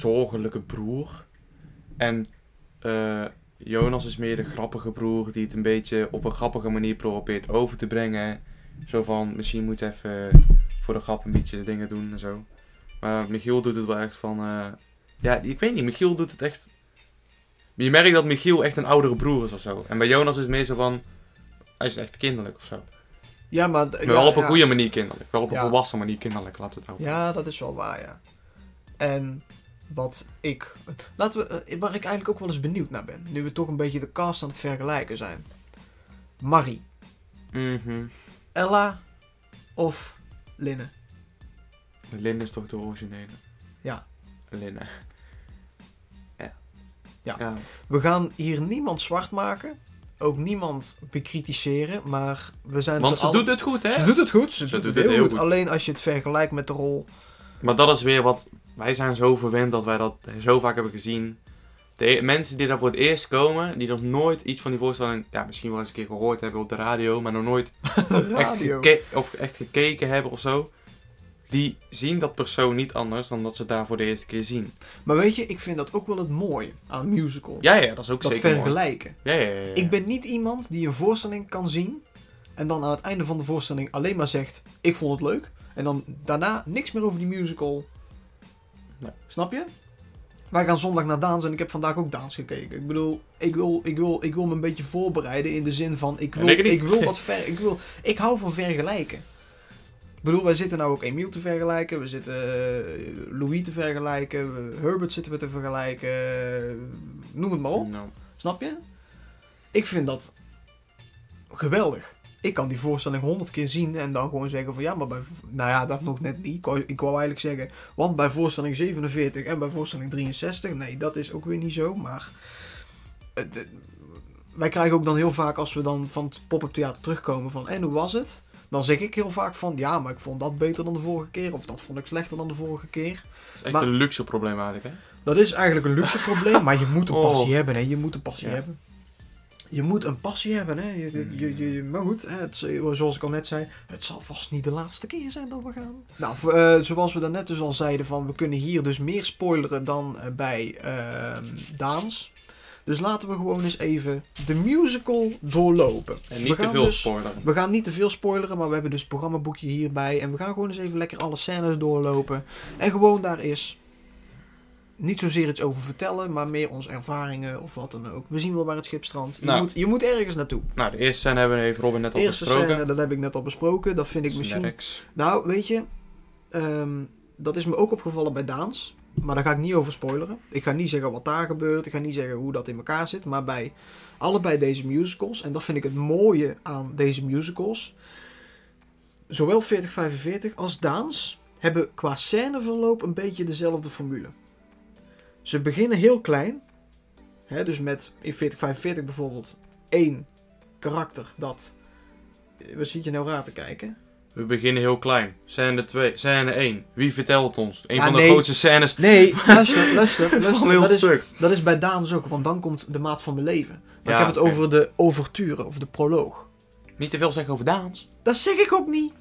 zorgelijke broer. En eh, Jonas is meer de grappige broer die het een beetje op een grappige manier probeert over te brengen. Zo van, misschien moet je even voor de grap een beetje dingen doen en zo. Maar Michiel doet het wel echt van, eh, ja, ik weet niet, Michiel doet het echt... Je merkt dat Michiel echt een oudere broer is of zo. En bij Jonas is het meer zo van, hij is echt kinderlijk of zo. Ja, maar... ja, wel op een ja. goede manier kinderlijk. Wel op een Ja. volwassen manier kinderlijk, laten we het houden. Ja, dat is wel waar, ja. En wat ik... Laten we, eh, waar ik eigenlijk ook wel eens benieuwd naar ben. Nu we toch een beetje de cast aan het vergelijken zijn. Marie, Mhm. Ella of Linne? Lin is toch de originele? Ja. Lin, hè. Ja. Ja. ja. We gaan hier niemand zwart maken. Ook niemand bekritiseren. Maar we zijn Want ze doet het goed, hè? Ze doet het goed. Ze, doet, het heel, goed. goed. Alleen als je het vergelijkt met de rol... Maar dat is weer wat... Wij zijn zo verwend dat wij dat zo vaak hebben gezien. De mensen die daar voor het eerst komen, die nog nooit iets van die voorstelling... Ja, misschien wel eens een keer gehoord hebben op de radio, maar nog nooit echt, geke- of echt gekeken hebben of zo. Die zien dat persoon niet anders dan dat ze het daar voor de eerste keer zien. Maar weet je, ik vind dat ook wel het mooie aan een musical. Ja, ja, dat is ook dat zeker mooi. vergelijken. Ja, ja, ja, ja. Ik ben niet iemand die een voorstelling kan zien en dan aan het einde van de voorstelling alleen maar zegt: Ik vond het leuk. En dan daarna niks meer over die musical. Nee. Snap je? Wij gaan zondag naar Daans en ik heb vandaag ook Daans gekeken. Ik bedoel, ik wil, ik wil, ik wil me een beetje voorbereiden in de zin van: ik wil, ik wil wat ver, ik wil, ik hou van vergelijken. Ik bedoel, wij zitten nou ook Emiel te vergelijken, we zitten eh, Louis te vergelijken, Herbert zitten we te vergelijken, noem het maar op. Nou, Snap je? Ik vind dat geweldig. Ik kan die voorstelling honderd keer zien en dan gewoon zeggen van ja, maar bij... Nou ja, dat nog net niet. Ik wou, ik wou eigenlijk zeggen, want bij voorstelling 47 en bij voorstelling 63, nee, dat is ook weer niet zo, maar... eh, de- wij krijgen ook dan heel vaak, als we dan van het pop-up theater terugkomen van en hoe was het? Dan zeg ik heel vaak van ja, maar ik vond dat beter dan de vorige keer of dat vond ik slechter dan de vorige keer. dat is echt Maar- een luxe probleem eigenlijk, hè? Dat is eigenlijk een luxe probleem, maar je moet een Oh. passie hebben, hè? Je moet een passie Ja. hebben. Je moet een passie hebben. Hè? Je, je, je, je- maar goed, hè, het, zoals ik al net zei, het zal vast niet de laatste keer zijn dat we gaan. Nou, voor, eh, zoals we daarnet dus al zeiden, van, we kunnen hier dus meer spoileren dan eh, bij ehm, Daans. Dus laten we gewoon eens even de musical doorlopen. En We niet te gaan veel dus- spoiler. We gaan niet te veel spoileren, maar we hebben dus het programmaboekje hierbij. En we gaan gewoon eens even lekker alle scènes doorlopen. En gewoon daar is niet zozeer iets over vertellen, maar meer onze ervaringen of wat dan ook. We zien wel waar het schip strandt. Je, Nou. moet, je moet ergens naartoe. Nou, de eerste scène hebben we even Robin net De al eerste besproken. scène, dat heb ik net al besproken. Dat vind ik misschien... Nou, weet je, ehm, dat is me ook opgevallen bij Daans. Maar daar ga ik niet over spoileren. Ik ga niet zeggen wat daar gebeurt. Ik ga niet zeggen hoe dat in elkaar zit. Maar bij allebei deze musicals, en dat vind ik het mooie aan deze musicals. Zowel 4045 als Daans hebben qua scèneverloop een beetje dezelfde formule. Ze beginnen heel klein. Hè, dus met in 4045 bijvoorbeeld één karakter dat... eh, Wat zit je nou raar te kijken? We beginnen heel klein. Scène 2, scène 1. Wie vertelt het ons? Een Ja, van de nee. grootste scènes Nee, luister, luister, van luister. heel Dat het is, stuk. dat is bij Daans ook, want dan komt de maat van mijn leven. Maar Ja, ik heb het over de overture of de proloog. Niet te veel zeggen over Daans. Dat zeg ik ook niet.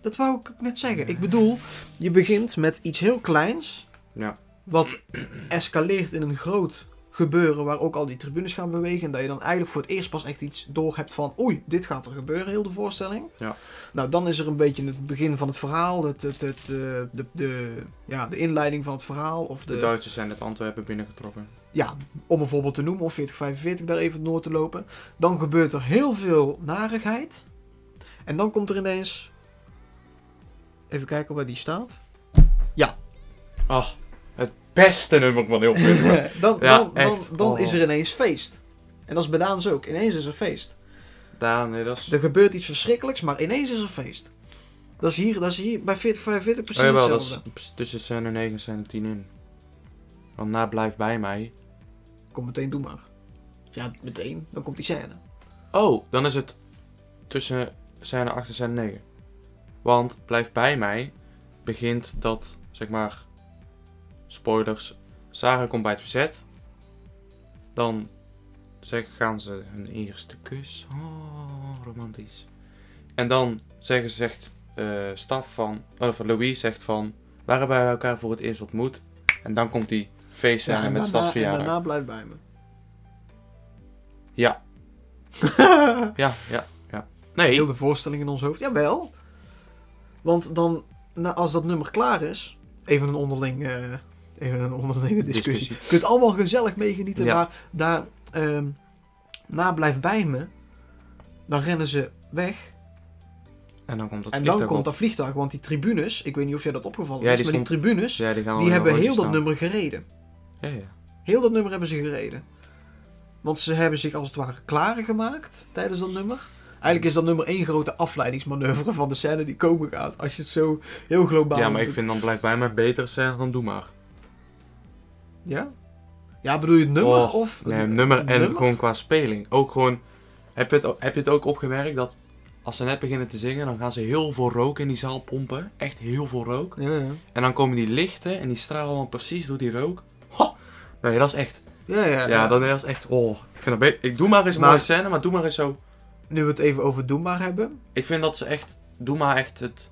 Dat wou ik ook net zeggen. Ik bedoel, je begint met iets heel kleins. Ja. Wat escaleert in een groot gebeuren waar ook al die tribunes gaan bewegen. En dat je dan eigenlijk voor het eerst pas echt iets door hebt van... Oei, dit gaat er gebeuren, heel de voorstelling. Ja. Nou, dan is er een beetje het begin van het verhaal. Het, het, het, eh, de, de, ja, de inleiding van het verhaal. Of De Duitsers zijn uit Antwerpen binnengetrokken. ja, om een voorbeeld te noemen, of 4045 daar even door te lopen. Dan gebeurt er heel veel narigheid. En dan komt er ineens. Even kijken waar die staat. Ah, het beste nummer van heel veel. dan Ja, dan, dan, dan Oh. is er ineens feest. En dat is bij Daans ook. Ineens is er feest. Daan, nee, dat is... Er gebeurt iets verschrikkelijks, maar ineens is er feest. Dat is hier, dat is hier bij 4045 precies Oh, jawel, dat hetzelfde. is tussen scène 9 en scène 10 in. Want na blijf bij mij. Kom meteen, doe maar. Ja, meteen. Dan komt die scène. Oh, dan is het tussen scène 8 en scène 9. Want blijf bij mij begint dat, zeg maar, spoilers. Sarah komt bij het verzet. Dan zeg, gaan ze hun eerste kus. Oh, romantisch. En dan zeggen, zegt eh Staf van, of Louis zegt van, waar hebben wij elkaar voor het eerst ontmoet? En dan komt die feestscène Ja, en, met daarna, en Stafsverjaardag. daarna blijf bij me. Ja. ja, ja, ja. Nee. Heel de voorstelling in ons hoofd. Jawel. Want dan, nou, als dat nummer klaar is, even een onderling, eh, even een onderlinge discussie. Discussie. Je kunt allemaal gezellig meegenieten, Ja. maar daar, ehm, na blijf bij me, dan rennen ze weg. En dan komt dat en dan vliegtuig komt dat vliegtuig, want die tribunes, ik weet niet of jij dat opgevallen Ja, is, die maar die tribunes, Ja, die hebben heel dat nummer gereden. Ja, ja. Heel dat nummer hebben ze gereden. Want ze hebben zich als het ware klaren tijdens dat nummer. Eigenlijk is dat nummer één grote afleidingsmanoeuvre van de scène die komen gaat. Als je het zo heel globaal... ja, maar ik vind dan blijf bij mij beter scène dan Doe Maar. Ja? Ja, bedoel je het nummer Oh, of... Nee, nummer en nummer? gewoon qua speling. Ook gewoon... Heb je, het, heb je het ook opgemerkt dat als ze net beginnen te zingen, dan gaan ze heel veel rook in die zaal pompen. Echt heel veel rook. Ja, ja. En dan komen die lichten en die stralen dan precies door die rook. Nee, dat is echt... Ja, ja, Ja, dan is echt... Oh, ik vind dat beter. Ik doe maar eens een mooie scène, maar Doe Maar is zo... Nu we het even over Doe Maar hebben. Ik vind dat ze echt, doe maar echt het,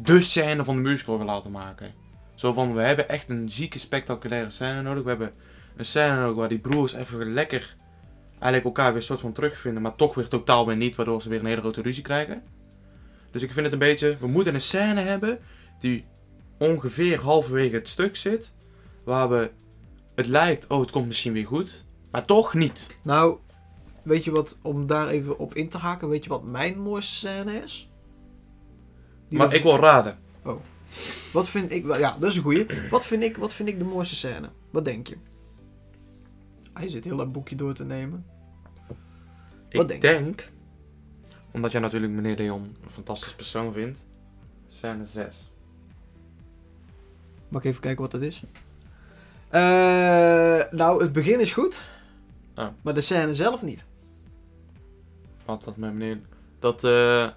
de scène van de musical gaan laten maken. Zo van, we hebben echt een zieke spectaculaire scène nodig. We hebben een scène nodig waar die broers even lekker eigenlijk elkaar weer soort van terugvinden. Maar toch weer totaal weer niet, waardoor ze weer een hele grote ruzie krijgen. Dus ik vind het een beetje, we moeten een scène hebben die ongeveer halverwege het stuk zit. Waar we, het lijkt, oh het komt misschien weer goed. Maar toch niet. Nou, weet je wat, om daar even op in te haken, weet je wat mijn mooiste scène is? Die maar ik wil raden. Wat vind ik, ja, dat is een goeie. Wat vind ik, wat vind ik de mooiste scène? Wat denk je? Hij zit heel dat boekje door te nemen. Wat ik denk denk, omdat jij natuurlijk meneer Leon een fantastisch persoon vindt, scène 6. Mag ik even kijken wat dat is? Eh, nou, het begin is goed. Oh. Maar de scène zelf niet. Wat dat met meneer... Dat, eh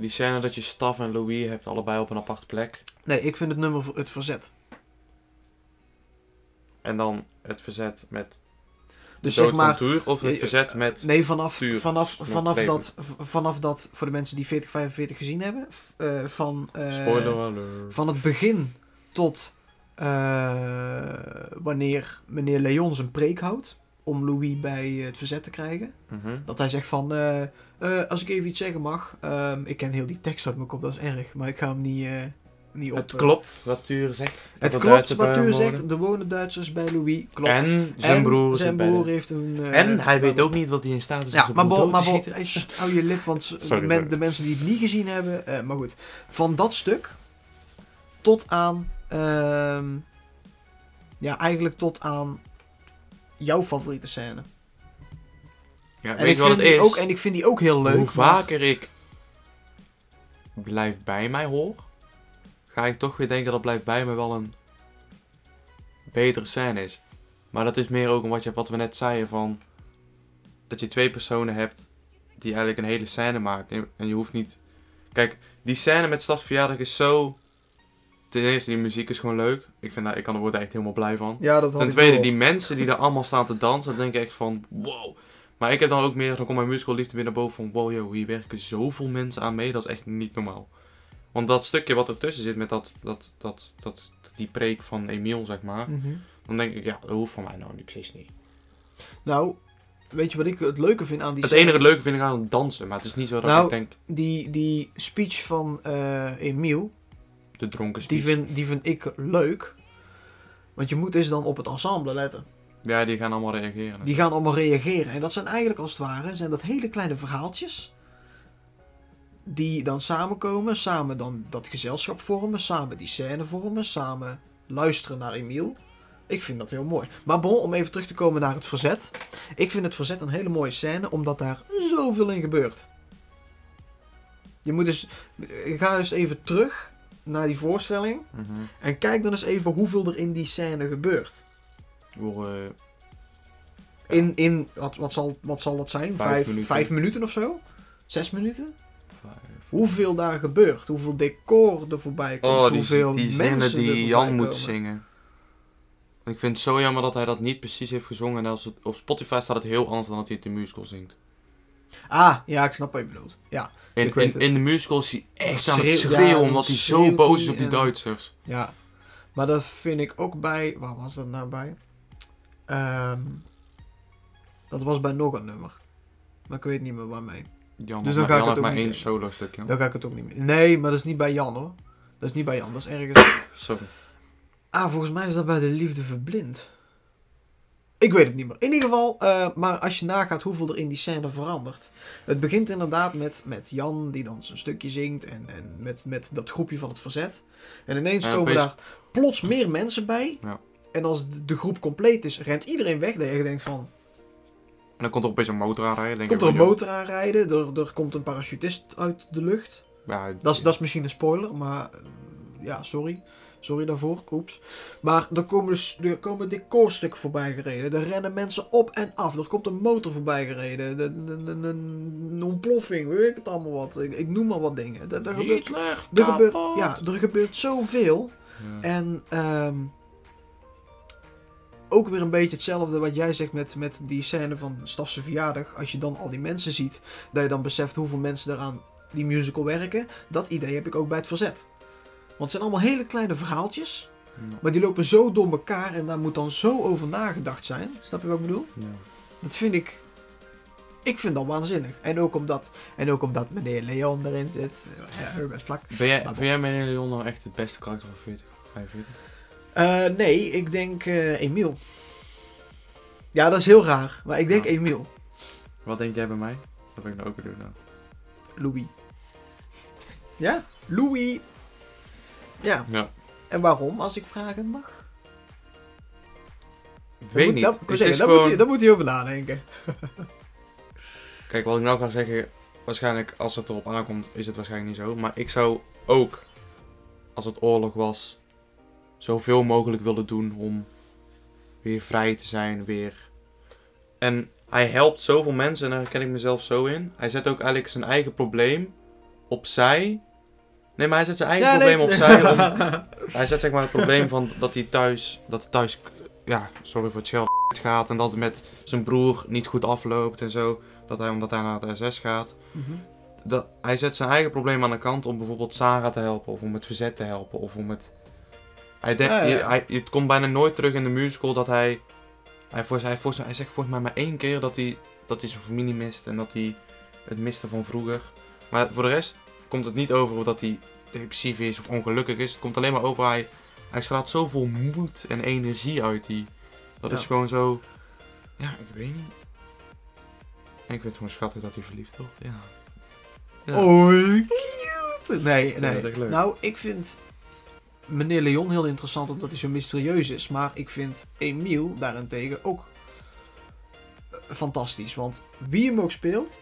die scène dat je Staf en Louis hebt allebei op een aparte plek. Nee, ik vind het nummer voor het verzet. En dan het verzet met... Dus zeg maar, of het eh, verzet met... nee, vanaf, Tuur, vanaf, vanaf, leven. dat, vanaf dat, voor de mensen die 4045 gezien hebben, eh, van, eh, Spoiler alert. van het begin tot eh, wanneer meneer Leon zijn preek houdt om Louis bij het verzet te krijgen. Mhm. Dat hij zegt van, eh, eh, als ik even iets zeggen mag, ehm, ik ken heel die tekst uit mijn kop, dat is erg, maar ik ga hem niet, eh, niet op... Het eh, klopt wat Tuur zegt. Het klopt wat Tuur zegt, er wonen Duitsers bij Louis, klopt. En zijn En broer zijn bij heeft een... eh, En hij weet ook niet wat hij in staat is Ja, maar, bol, maar bol, hou je lip, want Sorry, de, men- de mensen die het niet gezien hebben, eh, maar goed. Van dat stuk tot aan, ehm, ja, eigenlijk tot aan jouw favoriete scène. Ja, En weet ik, je wat vind het die is? ook, en ik vind die ook heel leuk. Hoe maar- vaker ik blijf bij mij hoor, ga ik toch weer denken dat blijft bij mij wel een betere scène is. Maar dat is meer ook om wat, je, wat we net zeiden van dat je twee personen hebt die eigenlijk een hele scène maken. En- En je hoeft niet... Kijk, die scène met Stadsverjaardag is zo... Ten eerste, die muziek is gewoon leuk. Ik, vind, dat- ik kan er word er echt helemaal blij van. Ja, dat had Ten ik tweede, wel. die mensen die daar allemaal staan te dansen, dan denk ik echt van, wow. Maar ik heb dan ook meer, dan komt mijn musical liefde weer naar boven van, wow joh, hier werken zoveel mensen aan mee, dat is echt niet normaal. Want dat stukje wat ertussen zit met dat, dat, dat, dat, die preek van Emiel, zeg maar, Mhm. dan denk ik, ja, dat hoeft van mij nou niet precies niet. Nou, weet je wat ik het leuke vind aan die Het enige leuke vind ik aan het dansen, maar het is niet zo dat Nou, ik denk, Die, die speech van eh Emiel, de dronken die vind, die vind ik leuk. Want je moet dus dan op het ensemble letten. Ja, die gaan allemaal reageren. Die gaan allemaal reageren. En dat zijn eigenlijk als het ware zijn dat hele kleine verhaaltjes. Die dan samenkomen, samen dan dat gezelschap vormen, samen die scène vormen, samen luisteren naar Emiel. Ik vind dat heel mooi. Maar bon, om even terug te komen naar het verzet. Ik vind het verzet een hele mooie scène, omdat daar zoveel in gebeurt. Je moet dus, ga eens even terug naar die voorstelling. Mhm. En kijk dan eens even hoeveel er in die scène gebeurt. Voor, eh, In, in wat, wat, zal, wat zal dat zijn? Vijf Vijf, minuten. vijf minuten of zo? Zes minuten? vijf. Hoeveel daar gebeurt? Hoeveel decor er voorbij komt? Oh, die, hoeveel die mensen die Jan moet zingen. Ik vind het zo jammer dat hij dat niet precies heeft gezongen. En als het, op Spotify staat het heel anders dan dat hij het in de musical zingt. Ah, ja, ik snap wat je bedoelt. Ja, In, Ik in, het. in de musical is hij echt aan het Schreeuw- schreeuwen, ja, omdat hij zo boos is op die en- Duitsers. ja. Maar dat vind ik ook bij... Waar was dat nou bij? Ehm, dat was bij nog een nummer. Maar ik weet niet meer waarmee. Jan, Dus dan ga ik Jan het heeft maar ook niet één solo stukje. Dan ga ik het ook niet meer... Nee, maar dat is niet bij Jan hoor. Dat is niet bij Jan, dat is ergens... Sorry. Ah, volgens mij is dat bij de liefde verblind. Ik weet het niet meer. In ieder geval, eh, maar als je nagaat hoeveel er in die scène verandert. Het begint inderdaad met, met Jan die dan zijn stukje zingt en, en met, met dat groepje van het verzet. En ineens Ja, komen opeens- daar plots meer mensen bij. Ja. En als de, groep compleet is, rent iedereen weg. Dat je denkt van, En dan komt er opeens een motor aanrijden. Denk komt er een motor aanrijden, er, er komt een parachutist uit de lucht. Ja, Dat is, dat is misschien een spoiler, maar eh, ja, sorry. Sorry daarvoor, oeps. Maar er komen, dus, er komen decorstukken voorbij gereden. Er rennen mensen op en af. Er komt een motor voorbij gereden. De- de- de- de- Een ontploffing, weet ik het allemaal wat. Ik, ik noem maar wat dingen. Er, er gebeurt, er, gebeurt, ja, er gebeurt zoveel. Ja. En ehm, ook weer een beetje hetzelfde wat jij zegt met, met die scène van Stafse verjaardag. Als je dan al die mensen ziet, dat je dan beseft hoeveel mensen eraan die musical werken. Dat idee heb ik ook bij het verzet. Want het zijn allemaal hele kleine verhaaltjes. Ja. Maar die lopen zo door elkaar en daar moet dan zo over nagedacht zijn. Snap je wat ik bedoel? Ja. Dat vind ik. Ik vind dat waanzinnig. En ook omdat, en ook omdat meneer Leon erin zit. Ja, best vlak. Ben jij, vind jij meneer Leon nou echt het beste karakter van 40, 45? Eh, nee, ik denk eh Emiel. Ja, dat is heel raar. Maar ik denk Ja. Emiel. Wat denk jij bij mij? Dat ben ik nou ook benieuwd naar. Louis. Ja? Louis. Ja. Ja. En waarom, als ik vragen mag? Weet moet, niet. Dat, zeggen, daar, gewoon- moet daar moet hij over nadenken. Kijk, wat ik nou ga zeggen, waarschijnlijk als het erop aankomt, is het waarschijnlijk niet zo. Maar ik zou ook, als het oorlog was, zoveel mogelijk willen doen om weer vrij te zijn, weer. En hij helpt zoveel mensen en daar ken ik mezelf zo in. Hij zet ook eigenlijk zijn eigen probleem opzij. Nee, maar hij zet zijn eigen Ja, probleem opzij. Om, hij zet zeg maar het probleem van dat hij thuis, dat hij thuis ja, sorry voor het scheld gaat en dat het met zijn broer niet goed afloopt en zo. Dat hij, omdat hij naar het SS gaat. Mhm. Dat, hij zet zijn eigen probleem aan de kant om bijvoorbeeld Sarah te helpen of om het verzet te helpen of om het... Hij denkt, Ja, ja, ja. Hij, het komt bijna nooit terug in de musical dat hij... Hij, voor, hij, voor, hij zegt volgens mij maar één keer dat hij, dat hij zijn familie mist en dat hij het miste van vroeger. Maar voor de rest komt het niet over dat hij depressief is of ongelukkig is. Het komt alleen maar over hij, hij straalt zoveel moed en energie uit. Die, dat Ja. is gewoon zo... Ja, ik weet niet. En ik vind het gewoon schattig dat hij verliefd wordt. Ja. Cute. Nee, nee. nou, ik vind meneer Leon heel interessant omdat hij zo mysterieus is. Maar ik vind Emiel daarentegen ook eh, fantastisch. Want wie hem ook speelt.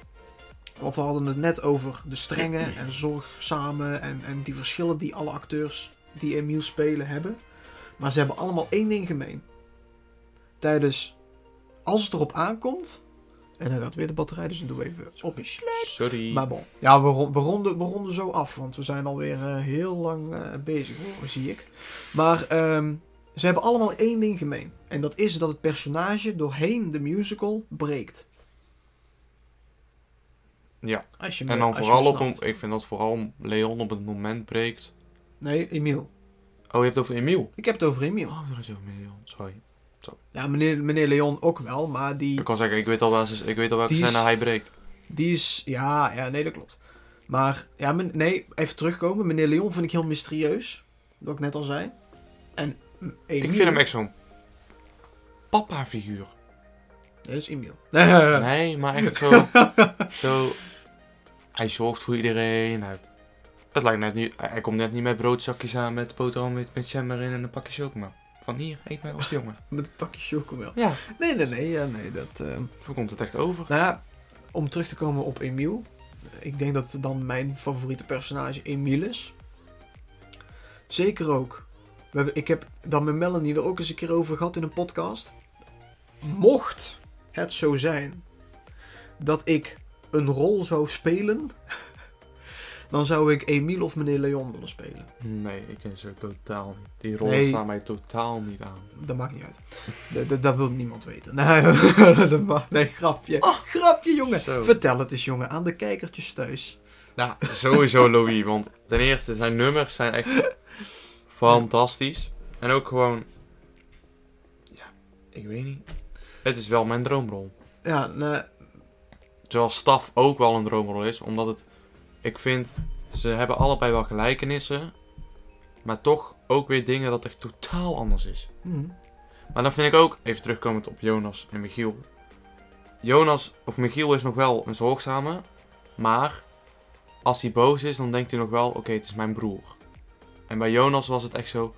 Want we hadden het net over de strenge en zorgzame en, en die verschillen die alle acteurs die Emiel spelen hebben. Maar ze hebben allemaal één ding gemeen. Tijdens, als het erop aankomt. En dan gaat weer de batterij, dus dan doen we even op. Sorry. Maar bon. Ja, we, ron- we, ronden, we ronden zo af, want we zijn alweer eh, heel lang eh, bezig, hoor, zie ik. Maar ehm, ze hebben allemaal één ding gemeen. En dat is dat het personage doorheen de musical breekt. Ja. Als je me, En dan vooral op een, ik vind dat vooral Leon op het moment breekt. Nee, Emiel. Oh, je hebt het over Emiel. Ik heb het over Emiel. Oh, dat is ook Leon. Sorry. Ja, meneer, meneer Leon ook wel, maar die, Ik kan zeggen, ik weet al, wel, ik weet al welke is- scène hij breekt. die is... Ja, ja, nee, dat klopt. Maar, ja, men- nee, even terugkomen. Meneer Leon vind ik heel mysterieus. Wat ik net al zei. En Emiel... Ik vind hem echt zo'n papa-figuur. Nee, dat is Emiel. Nee, maar echt zo, zo... Hij zorgt voor iedereen. Hij, het lijkt net niet... Hij komt net niet met broodzakjes aan met boterham met, met jam erin en een pakje chocomel. Van hier, eet maar op, jongen. Met een pakje chocomel. Ja, Nee, nee, nee, ja, nee, dat... zo komt het echt over. Nou ja, om terug te komen op Emiel. Ik denk dat dan mijn favoriete personage Emiel is. Zeker ook. We hebben, ik heb dan met Melanie er ook eens een keer over gehad in een podcast. Mocht het zo zijn dat ik een rol zou spelen, dan zou ik Emiel of meneer Leon willen spelen. Nee, ik ken ze totaal niet. Die rollen Nee. staan mij totaal niet aan. Dat maakt niet uit. Dat- wil niemand weten. Nee, nee grapje. grapje, jongen. Zo. Vertel het eens, jongen, aan de kijkertjes thuis. Nou, sowieso Louis, want ten eerste zijn nummers zijn echt fantastisch. En ook gewoon, ja, ik weet niet. Het is wel mijn droomrol. Ja, nee, Terwijl Staf ook wel een droomrol is, omdat het, ik vind, ze hebben allebei wel gelijkenissen, maar toch ook weer dingen dat echt totaal anders is. hm. Maar dan vind ik ook, even terugkomend op Jonas en Michiel. Jonas, of Michiel is nog wel een zorgzame, maar als hij boos is, dan denkt hij nog wel, oké, het is mijn broer. En bij Jonas was het echt zo,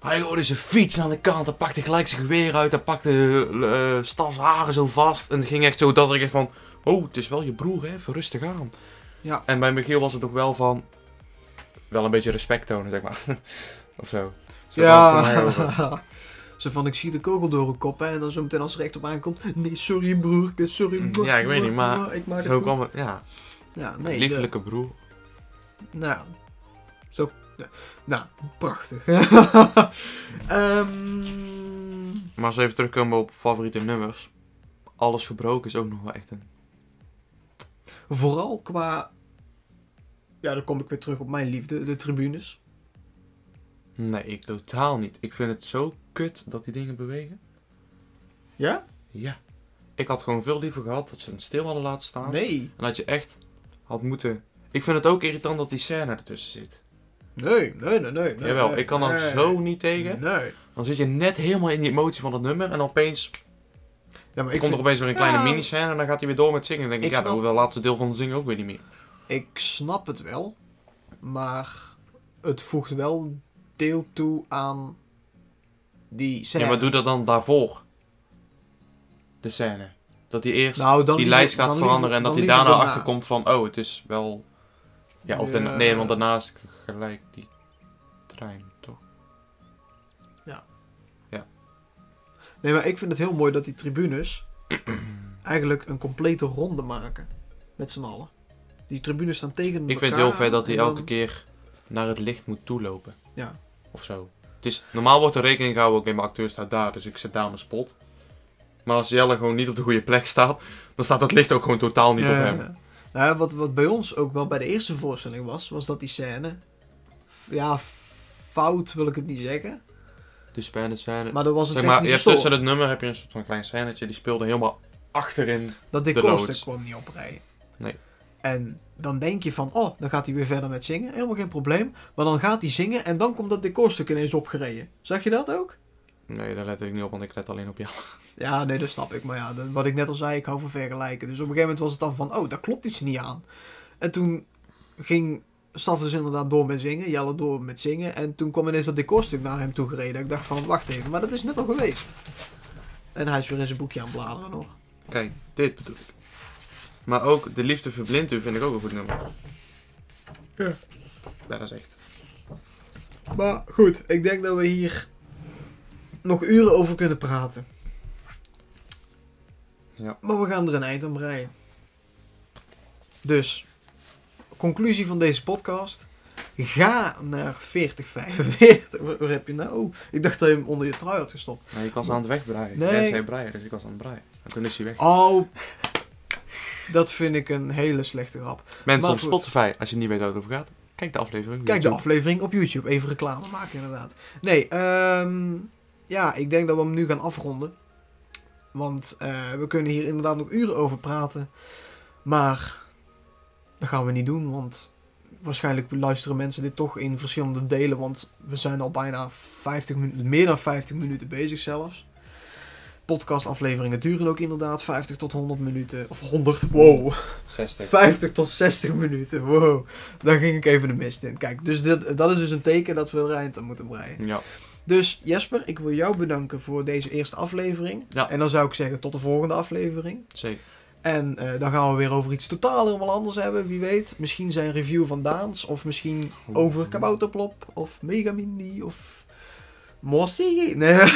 hij hoorde zijn fiets aan de kant, hij pakte gelijk zijn geweer uit, hij pakte eh Stas haren zo vast. En het ging echt zo dat ik echt van, oh, het is wel je broer, hè, even rustig aan. Ja. En bij Michiel was het nog wel van, wel een beetje respect tonen, zeg maar. of zo. Zo. Ja. Zo van, ik zie de kogel door een kop hè, en dan zo meteen als het recht op aankomt. Nee, sorry broer, sorry. Ja, ik weet niet, maar Ik maak het Zo kwam het, ja. Ja, nee. de- Liefelijke broer. nou, zo. Nou, prachtig. Ehm, Maar als we even terugkomen op favoriete nummers. Alles gebroken is ook nog wel echt een... vooral qua... Ja, dan kom ik weer terug op mijn liefde, de tribunes. Nee, ik totaal niet. Ik vind het zo kut dat die dingen bewegen. Ja? Ja. Ik had gewoon veel liever gehad dat ze het stil hadden laten staan. Nee. En dat je echt had moeten... Ik vind het ook irritant dat die scène ertussen zit. Nee, nee, nee, nee. Jawel, nee, ik kan nee. zo niet tegen. Nee. Dan zit je net helemaal in die emotie van het nummer en opeens Ja, maar komt ik, er vind- opeens weer een kleine Ja. mini-scène en dan gaat hij weer door met zingen. Dan denk ik, Ik ja, dan snap- hoeft het laatste deel van het zingen ook weer niet meer. ik snap het wel, maar het voegt wel deel toe aan die scène. Ja, maar doe dat dan daarvoor. De scène. Dat hij eerst Nou, dan die liever- lijst gaat dan veranderen liever- en dat dan hij daarna daarna. achterkomt van, oh, het is wel... Ja, of Ja. nee, want daarna is gelijk die trein, Nee, maar ik vind het heel mooi dat die tribunes eigenlijk een complete ronde maken. Met z'n allen. Die tribunes staan tegen Ik vind het elkaar heel vet dat hij dan- elke keer naar het licht moet toelopen. Ja. Of zo. Het is, normaal wordt er rekening gehouden, oké, mijn acteur staat daar, dus ik zet daar mijn spot. Maar als Jelle gewoon niet op de goede plek staat, dan staat dat licht ook gewoon totaal niet op hem. ja. Nou, wat, wat bij ons ook wel bij de eerste voorstelling was, was dat die scène. Ja, fout wil ik het niet zeggen. De scène, scène. Maar er was Zeg maar, je hebt tussen het nummer heb je een soort van klein scènetje, die speelde helemaal achterin. Dat de decorstuk kwam niet oprijden. Nee. En dan denk je van, oh, dan gaat hij weer verder met zingen. Helemaal geen probleem. Maar dan gaat hij zingen en dan komt dat decorstuk ineens opgereden. Zag je dat ook? Nee, daar let ik niet op, want ik let alleen op jou. Ja, nee, dat snap ik. Maar ja, dat- wat ik net al zei, ik hou van vergelijken. Dus op een gegeven moment was het dan van, oh, daar klopt iets niet aan. En toen ging Staf dus inderdaad door met zingen. Jelle door met zingen. En toen kwam ineens dat decorstuk naar hem toe gereden. Ik dacht van, wacht even, maar dat is net al geweest. En hij is weer in zijn boekje aan het bladeren nog. Kijk, dit bedoel ik. Maar ook De Liefde Verblindt U vind ik ook een goed nummer. Ja. Ja, dat is echt. Maar goed, ik denk dat we hier nog uren over kunnen praten. Ja. Maar we gaan er een eind aan breien. Dus, conclusie van deze podcast. Ga naar 4045. Waar, waar heb je nou? Ik dacht dat je hem onder je trui had gestopt. Nee, ik was aan het wegbreien. Nee. Jij zei breien, dus ik was aan het breien. En toen is hij weg. Oh, dat vind ik een hele slechte grap. Mensen op. Spotify, als je niet weet waar het over gaat, kijk de aflevering. Kijk de aflevering op YouTube. Even reclame maken inderdaad. Nee, ehm, ja, ik denk dat we hem nu gaan afronden. Want eh, we kunnen hier inderdaad nog uren over praten. Maar dat gaan we niet doen, want waarschijnlijk luisteren mensen dit toch in verschillende delen. Want we zijn al bijna 50 minuten, meer dan 50 minuten bezig zelfs. Podcastafleveringen duren ook inderdaad 50 tot 100 minuten. Of 100, wow. 60. 50 tot 60 minuten, wow. Daar ging ik even de mist in. Kijk, dus dit, dat is dus een teken dat we er eind aan moeten breien. Ja. Dus Jesper, ik wil jou bedanken voor deze eerste aflevering. Ja. En dan zou ik zeggen tot de volgende aflevering. Zeker. En eh, dan gaan we weer over iets totaal helemaal anders hebben, wie weet. Misschien zijn review van Daans, of misschien over Kabouterplop, of Megamindi, of Mossie. Nee.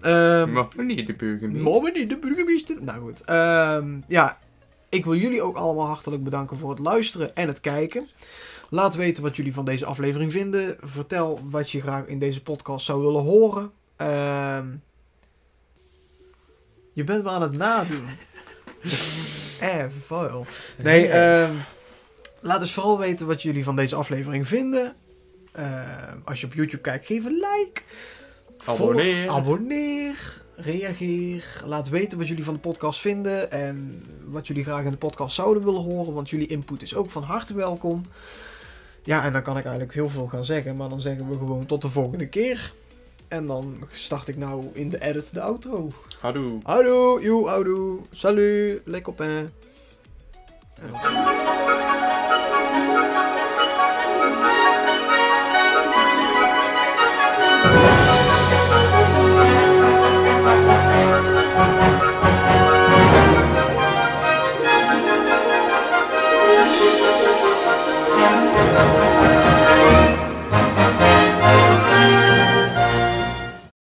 Ehm, Maar niet de burgemeester. Niet de burgemeester. Nou goed. Ehm, ja, ik wil jullie ook allemaal hartelijk bedanken voor het luisteren en het kijken. Laat weten wat jullie van deze aflevering vinden. Vertel wat je graag in deze podcast zou willen horen. Ehm, je bent me aan het nadoen. eh, vuil. Nee, ehm, laat dus vooral weten wat jullie van deze aflevering vinden. Ehm, als je op YouTube kijkt, geef een like. Abonneer. Volg- abonneer. Reageer. Laat weten wat jullie van de podcast vinden. En wat jullie graag in de podcast zouden willen horen. Want jullie input is ook van harte welkom. Ja, en dan kan ik eigenlijk heel veel gaan zeggen. Maar dan zeggen we gewoon tot de volgende keer. En dan start ik nou in de edit de outro. Hallo. Hallo, yo, houdoe. Salut, lekker op en...